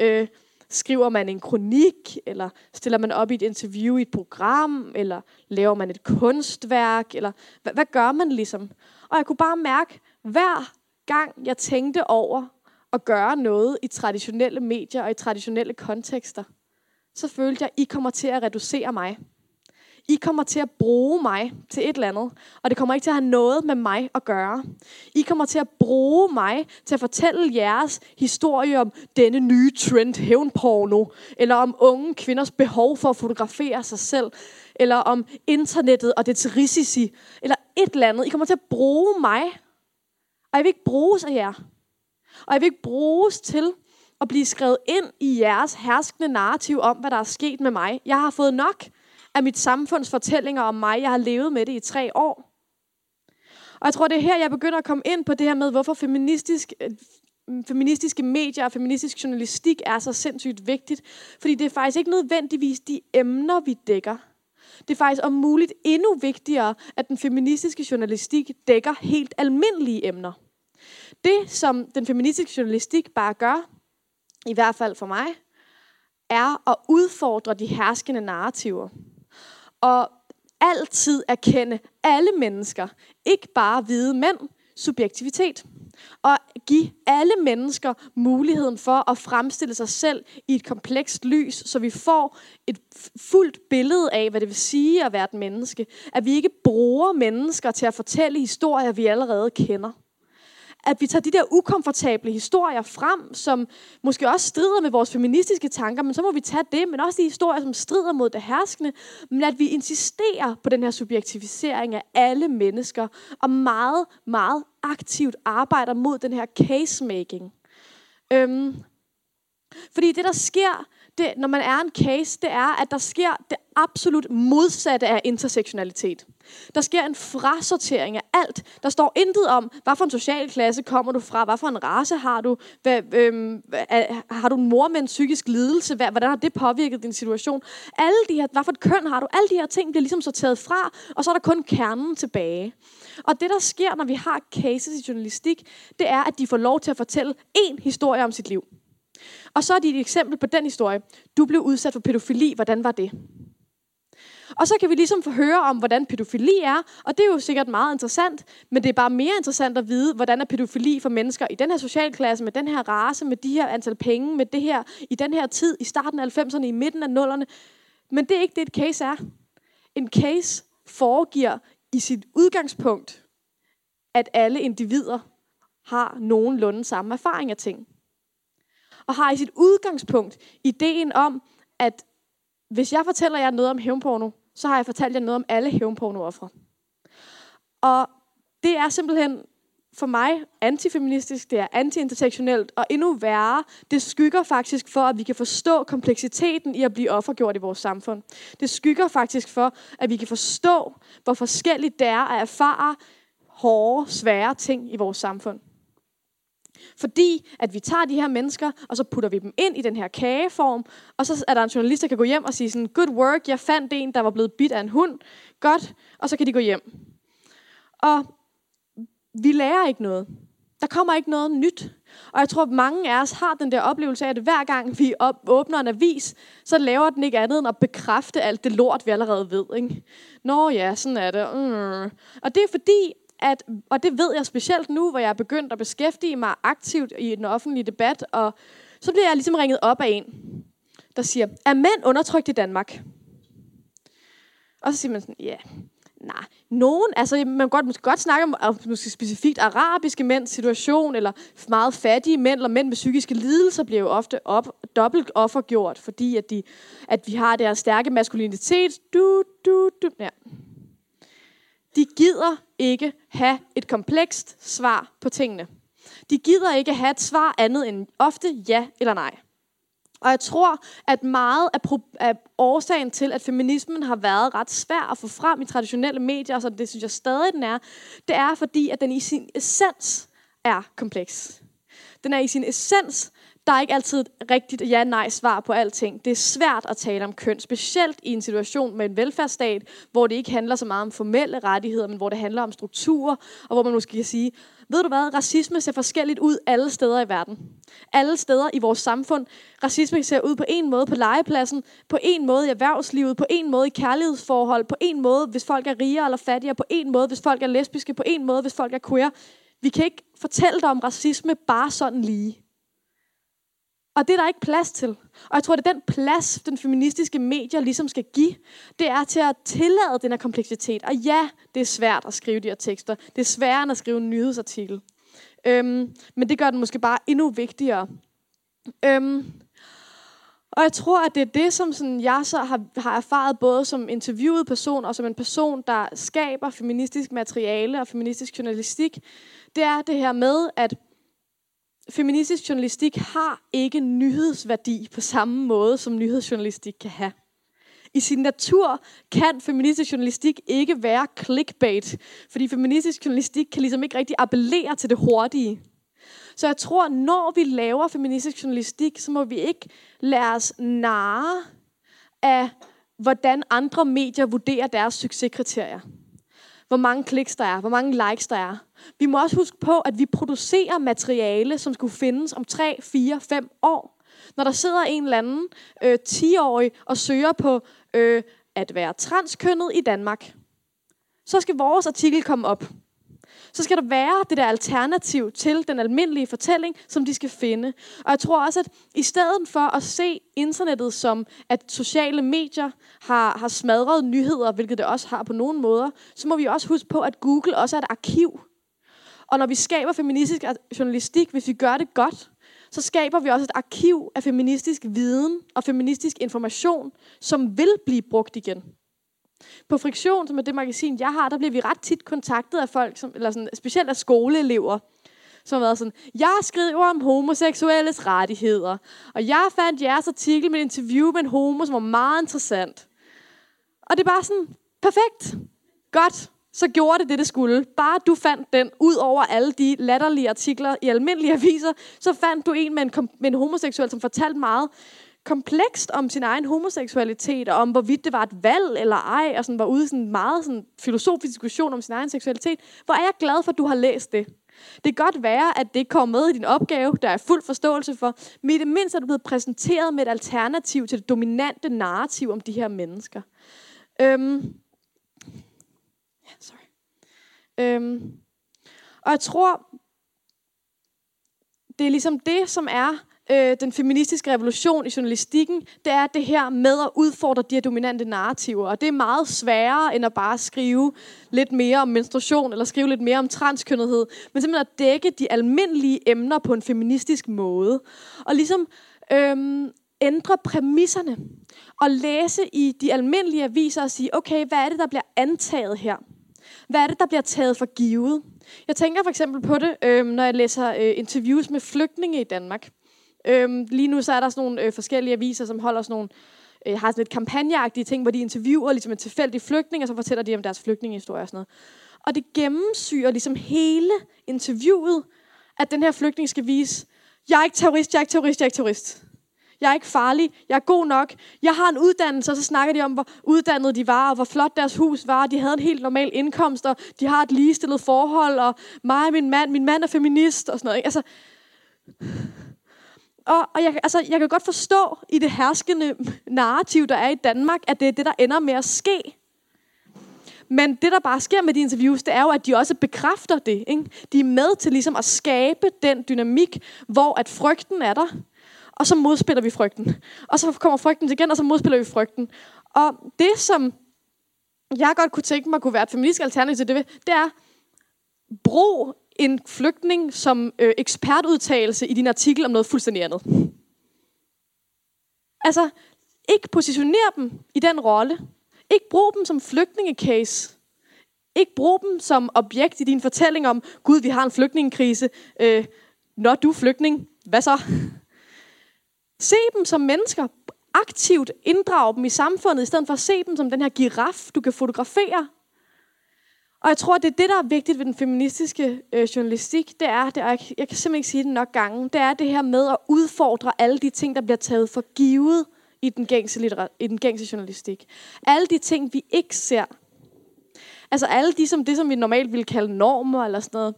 Øh, Skriver man en kronik, eller stiller man op i et interview i et program, eller laver man et kunstværk, eller hvad, hvad gør man ligesom? Og jeg kunne bare mærke, hver gang jeg tænkte over at gøre noget i traditionelle medier og i traditionelle kontekster, så følte jeg, I kommer til at reducere mig. I kommer til at bruge mig til et eller andet, og det kommer ikke til at have noget med mig at gøre. I kommer til at bruge mig til at fortælle jeres historie om denne nye trend, hævnporno, eller om unge kvinders behov for at fotografere sig selv, eller om internettet og dets risici, eller et eller andet. I kommer til at bruge mig, og jeg vil ikke bruges af jer. Og jeg vil ikke bruges til at blive skrevet ind i jeres herskende narrativ om, hvad der er sket med mig. Jeg har fået nok af mit samfunds fortællinger om mig. Jeg har levet med det i tre år. Og jeg tror, det er her, jeg begynder at komme ind på det her med, hvorfor feministisk, øh, feministiske medier og feministisk journalistik er så sindssygt vigtigt. Fordi det er faktisk ikke nødvendigvis de emner, vi dækker. Det er faktisk om muligt endnu vigtigere, at den feministiske journalistik dækker helt almindelige emner. Det, som den feministiske journalistik bare gør, i hvert fald for mig, er at udfordre de herskende narrativer. Og altid erkende alle mennesker, ikke bare hvide mænd, subjektivitet. Og give alle mennesker muligheden for at fremstille sig selv i et komplekst lys, så vi får et fuldt billede af, hvad det vil sige at være et menneske. At vi ikke bruger mennesker til at fortælle historier, vi allerede kender at vi tager de der ukomfortable historier frem, som måske også strider med vores feministiske tanker, men så må vi tage det, men også de historier, som strider mod det herskende, men at vi insisterer på den her subjektivisering af alle mennesker, og meget, meget aktivt arbejder mod den her casemaking. Øhm, fordi det, der sker, det, når man er en case, det er, at der sker det absolut modsatte af intersektionalitet. Der sker en frasortering af alt. Der står intet om, hvad for en social klasse kommer du fra, hvad for en race har du, hvad, øhm, har du en mor med en psykisk lidelse, hvad, hvordan har det påvirket din situation. Alle de her, hvad for et køn har du, alle de her ting bliver ligesom sorteret fra, og så er der kun kernen tilbage. Og det, der sker, når vi har cases i journalistik, det er, at de får lov til at fortælle én historie om sit liv. Og så er de et eksempel på den historie. Du blev udsat for pædofili. Hvordan var det? Og så kan vi ligesom få høre om, hvordan pædofili er, og det er jo sikkert meget interessant, men det er bare mere interessant at vide, hvordan er pædofili for mennesker i den her socialklasse, med den her race, med de her antal penge, med det her, i den her tid, i starten af 90'erne, i midten af 0'erne. Men det er ikke det, et case er. En case foregiver i sit udgangspunkt, at alle individer har nogenlunde samme erfaring af ting og har i sit udgangspunkt ideen om, at hvis jeg fortæller jer noget om hævnporno, så har jeg fortalt jer noget om alle hævnpornooffre. Og det er simpelthen for mig antifeministisk, det er antiintersektionelt, og endnu værre, det skygger faktisk for, at vi kan forstå kompleksiteten i at blive offergjort i vores samfund. Det skygger faktisk for, at vi kan forstå, hvor forskelligt det er at erfare hårde, svære ting i vores samfund. Fordi at vi tager de her mennesker, og så putter vi dem ind i den her kageform, og så er der en journalist, der kan gå hjem og sige sådan, good work, jeg fandt en, der var blevet bidt af en hund, godt, og så kan de gå hjem. Og vi lærer ikke noget. Der kommer ikke noget nyt. Og jeg tror, at mange af os har den der oplevelse af, at hver gang vi op, åbner en avis, så laver den ikke andet end at bekræfte alt det lort, vi allerede ved. Ikke? Nå ja, sådan er det. Mm. Og det er fordi, at, og det ved jeg specielt nu, hvor jeg er begyndt at beskæftige mig aktivt i den offentlige debat, og så bliver jeg ligesom ringet op af en, der siger, er mænd undertrykt i Danmark? Og så siger man sådan, ja, yeah. nej, nogen, altså man kan godt, man skal godt snakke om måske specifikt arabiske mænds situation, eller meget fattige mænd, eller mænd med psykiske lidelser, bliver jo ofte op, dobbelt offergjort, fordi at, de, at vi har deres stærke maskulinitet. Du, du, du, ja. De gider ikke have et komplekst svar på tingene. De gider ikke have et svar andet end ofte ja eller nej. Og jeg tror, at meget af, af årsagen til, at feminismen har været ret svær at få frem i traditionelle medier, så det synes jeg stadig, den er, det er fordi, at den i sin essens er kompleks. Den er i sin essens der er ikke altid et rigtigt ja-nej-svar på alting. Det er svært at tale om køn, specielt i en situation med en velfærdsstat, hvor det ikke handler så meget om formelle rettigheder, men hvor det handler om strukturer, og hvor man måske kan sige, ved du hvad, racisme ser forskelligt ud alle steder i verden. Alle steder i vores samfund. Racisme ser ud på en måde på legepladsen, på en måde i erhvervslivet, på en måde i kærlighedsforhold, på en måde, hvis folk er rigere eller fattigere, på en måde, hvis folk er lesbiske, på en måde, hvis folk er queer. Vi kan ikke fortælle dig om racisme bare sådan lige. Og det er der ikke plads til. Og jeg tror, det er den plads, den feministiske medier ligesom skal give, det er til at tillade den her kompleksitet. Og ja, det er svært at skrive de her tekster. Det er sværere end at skrive en nyhedsartikel. Øhm, men det gør den måske bare endnu vigtigere. Øhm, og jeg tror, at det er det, som sådan, jeg så har, har erfaret både som interviewet person og som en person, der skaber feministisk materiale og feministisk journalistik. Det er det her med, at feministisk journalistik har ikke nyhedsværdi på samme måde, som nyhedsjournalistik kan have. I sin natur kan feministisk journalistik ikke være clickbait, fordi feministisk journalistik kan ligesom ikke rigtig appellere til det hurtige. Så jeg tror, når vi laver feministisk journalistik, så må vi ikke lade os narre af, hvordan andre medier vurderer deres succeskriterier. Hvor mange kliks der er, hvor mange likes der er. Vi må også huske på, at vi producerer materiale, som skulle findes om 3, 4, 5 år. Når der sidder en eller anden øh, 10-årig og søger på øh, at være transkønnet i Danmark, så skal vores artikel komme op så skal der være det der alternativ til den almindelige fortælling, som de skal finde. Og jeg tror også, at i stedet for at se internettet som, at sociale medier har, har smadret nyheder, hvilket det også har på nogle måder, så må vi også huske på, at Google også er et arkiv. Og når vi skaber feministisk journalistik, hvis vi gør det godt, så skaber vi også et arkiv af feministisk viden og feministisk information, som vil blive brugt igen. På Friktion, som er det magasin, jeg har, der bliver vi ret tit kontaktet af folk, som, eller sådan, specielt af skoleelever, som har været sådan, jeg skriver om homoseksuelles rettigheder, og jeg fandt jeres artikel med et interview med en homo, som var meget interessant. Og det er bare sådan, perfekt, godt, så gjorde det det, det skulle. Bare du fandt den, ud over alle de latterlige artikler i almindelige aviser, så fandt du en med en, med en homoseksuel, som fortalte meget komplekst om sin egen homoseksualitet, og om hvorvidt det var et valg eller ej, og sådan var ude i sådan en meget sådan filosofisk diskussion om sin egen seksualitet. Hvor er jeg glad for, at du har læst det. Det kan godt være, at det kommer med i din opgave, der er fuld forståelse for, men i det mindste er du blevet præsenteret med et alternativ til det dominante narrativ om de her mennesker. Øhm. Ja, sorry. Øhm. Og jeg tror, det er ligesom det, som er øh, den feministiske revolution i journalistikken, det er det her med at udfordre de her dominante narrativer. Og det er meget sværere, end at bare skrive lidt mere om menstruation, eller skrive lidt mere om transkønnethed, men simpelthen at dække de almindelige emner på en feministisk måde. Og ligesom Øh, ændre præmisserne, og læse i de almindelige aviser og sige, okay, hvad er det, der bliver antaget her? Hvad er det, der bliver taget for givet? Jeg tænker for eksempel på det, øh, når jeg læser øh, interviews med flygtninge i Danmark. Øhm, lige nu så er der sådan nogle øh, forskellige aviser, som holder sådan nogle, øh, har sådan lidt kampagneagtige ting, hvor de interviewer ligesom en tilfældig flygtning, og så fortæller de om deres flygtningehistorie og sådan noget. Og det gennemsyrer ligesom hele interviewet, at den her flygtning skal vise, jeg er ikke terrorist, jeg er ikke terrorist, jeg er ikke terrorist. Jeg er ikke farlig, jeg er god nok. Jeg har en uddannelse, og så snakker de om, hvor uddannet de var, og hvor flot deres hus var. De havde en helt normal indkomst, og de har et ligestillet forhold, og mig og min mand, min mand er feminist, og sådan noget. Ikke? Altså, og, og jeg, altså, jeg kan godt forstå i det herskende narrativ, der er i Danmark, at det er det, der ender med at ske. Men det, der bare sker med de interviews, det er jo, at de også bekræfter det. Ikke? De er med til ligesom at skabe den dynamik, hvor at frygten er der, og så modspiller vi frygten. Og så kommer frygten igen, og så modspiller vi frygten. Og det, som jeg godt kunne tænke mig kunne være et feministisk alternativ til det, det er, brug en flygtning som øh, ekspertudtalelse i din artikel om noget fuldstændig andet. Altså, ikke positionere dem i den rolle. Ikke brug dem som flygtningecase. Ikke brug dem som objekt i din fortælling om, Gud, vi har en flygtningekrise. Øh, når du er flygtning, hvad så? Se dem som mennesker. Aktivt inddrag dem i samfundet, i stedet for at se dem som den her giraf, du kan fotografere og jeg tror, det er det, der er vigtigt ved den feministiske øh, journalistik. Det er, det er jeg, jeg kan simpelthen ikke sige det nok gange, det er det her med at udfordre alle de ting, der bliver taget for givet i den gængse, litterat, i den gængse journalistik. Alle de ting, vi ikke ser. Altså alle de, som, det, som vi normalt ville kalde normer eller sådan noget.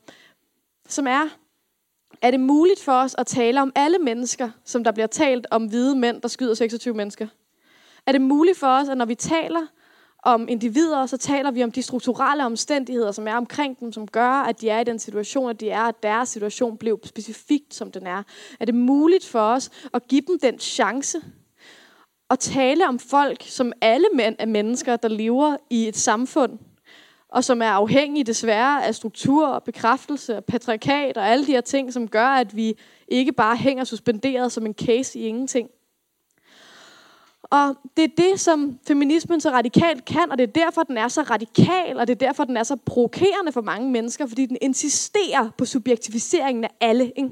Som er, er det muligt for os at tale om alle mennesker, som der bliver talt om hvide mænd, der skyder 26 mennesker? Er det muligt for os, at når vi taler om individer, så taler vi om de strukturelle omstændigheder, som er omkring dem, som gør, at de er i den situation, at de er, at deres situation blev specifikt, som den er. Er det muligt for os at give dem den chance at tale om folk, som alle mænd er mennesker, der lever i et samfund, og som er afhængige desværre af struktur og bekræftelse og patriarkat og alle de her ting, som gør, at vi ikke bare hænger suspenderet som en case i ingenting. Og det er det, som feminismen så radikalt kan, og det er derfor, den er så radikal, og det er derfor, den er så provokerende for mange mennesker, fordi den insisterer på subjektiviseringen af alle. Ikke?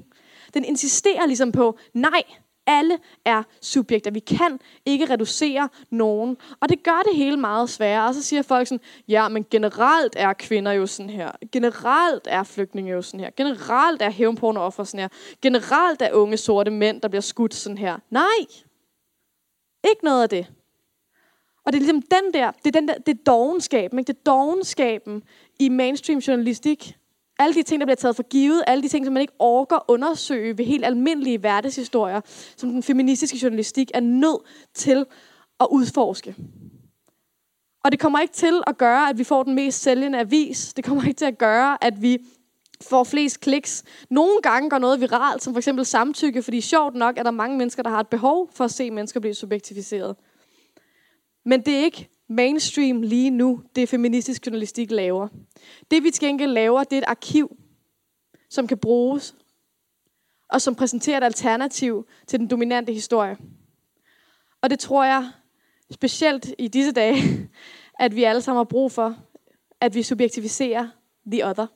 Den insisterer ligesom på, nej, alle er subjekter. Vi kan ikke reducere nogen. Og det gør det hele meget sværere. Og så siger folk sådan, ja, men generelt er kvinder jo sådan her. Generelt er flygtninge jo sådan her. Generelt er hævnpornooffer sådan her. Generelt er unge sorte mænd, der bliver skudt sådan her. Nej, ikke noget af det. Og det er ligesom den der, det er, den der, det er dogenskaben, ikke? det er dogenskaben i mainstream journalistik. Alle de ting, der bliver taget for givet, alle de ting, som man ikke orker undersøge ved helt almindelige hverdagshistorier, som den feministiske journalistik er nødt til at udforske. Og det kommer ikke til at gøre, at vi får den mest sælgende avis. Det kommer ikke til at gøre, at vi får flest kliks. Nogle gange går noget viralt, som for eksempel samtykke, fordi sjovt nok er der mange mennesker, der har et behov for at se mennesker blive subjektiviseret. Men det er ikke mainstream lige nu, det feministisk journalistik laver. Det vi til gengæld laver, det er et arkiv, som kan bruges, og som præsenterer et alternativ til den dominante historie. Og det tror jeg, specielt i disse dage, at vi alle sammen har brug for, at vi subjektiviserer the other.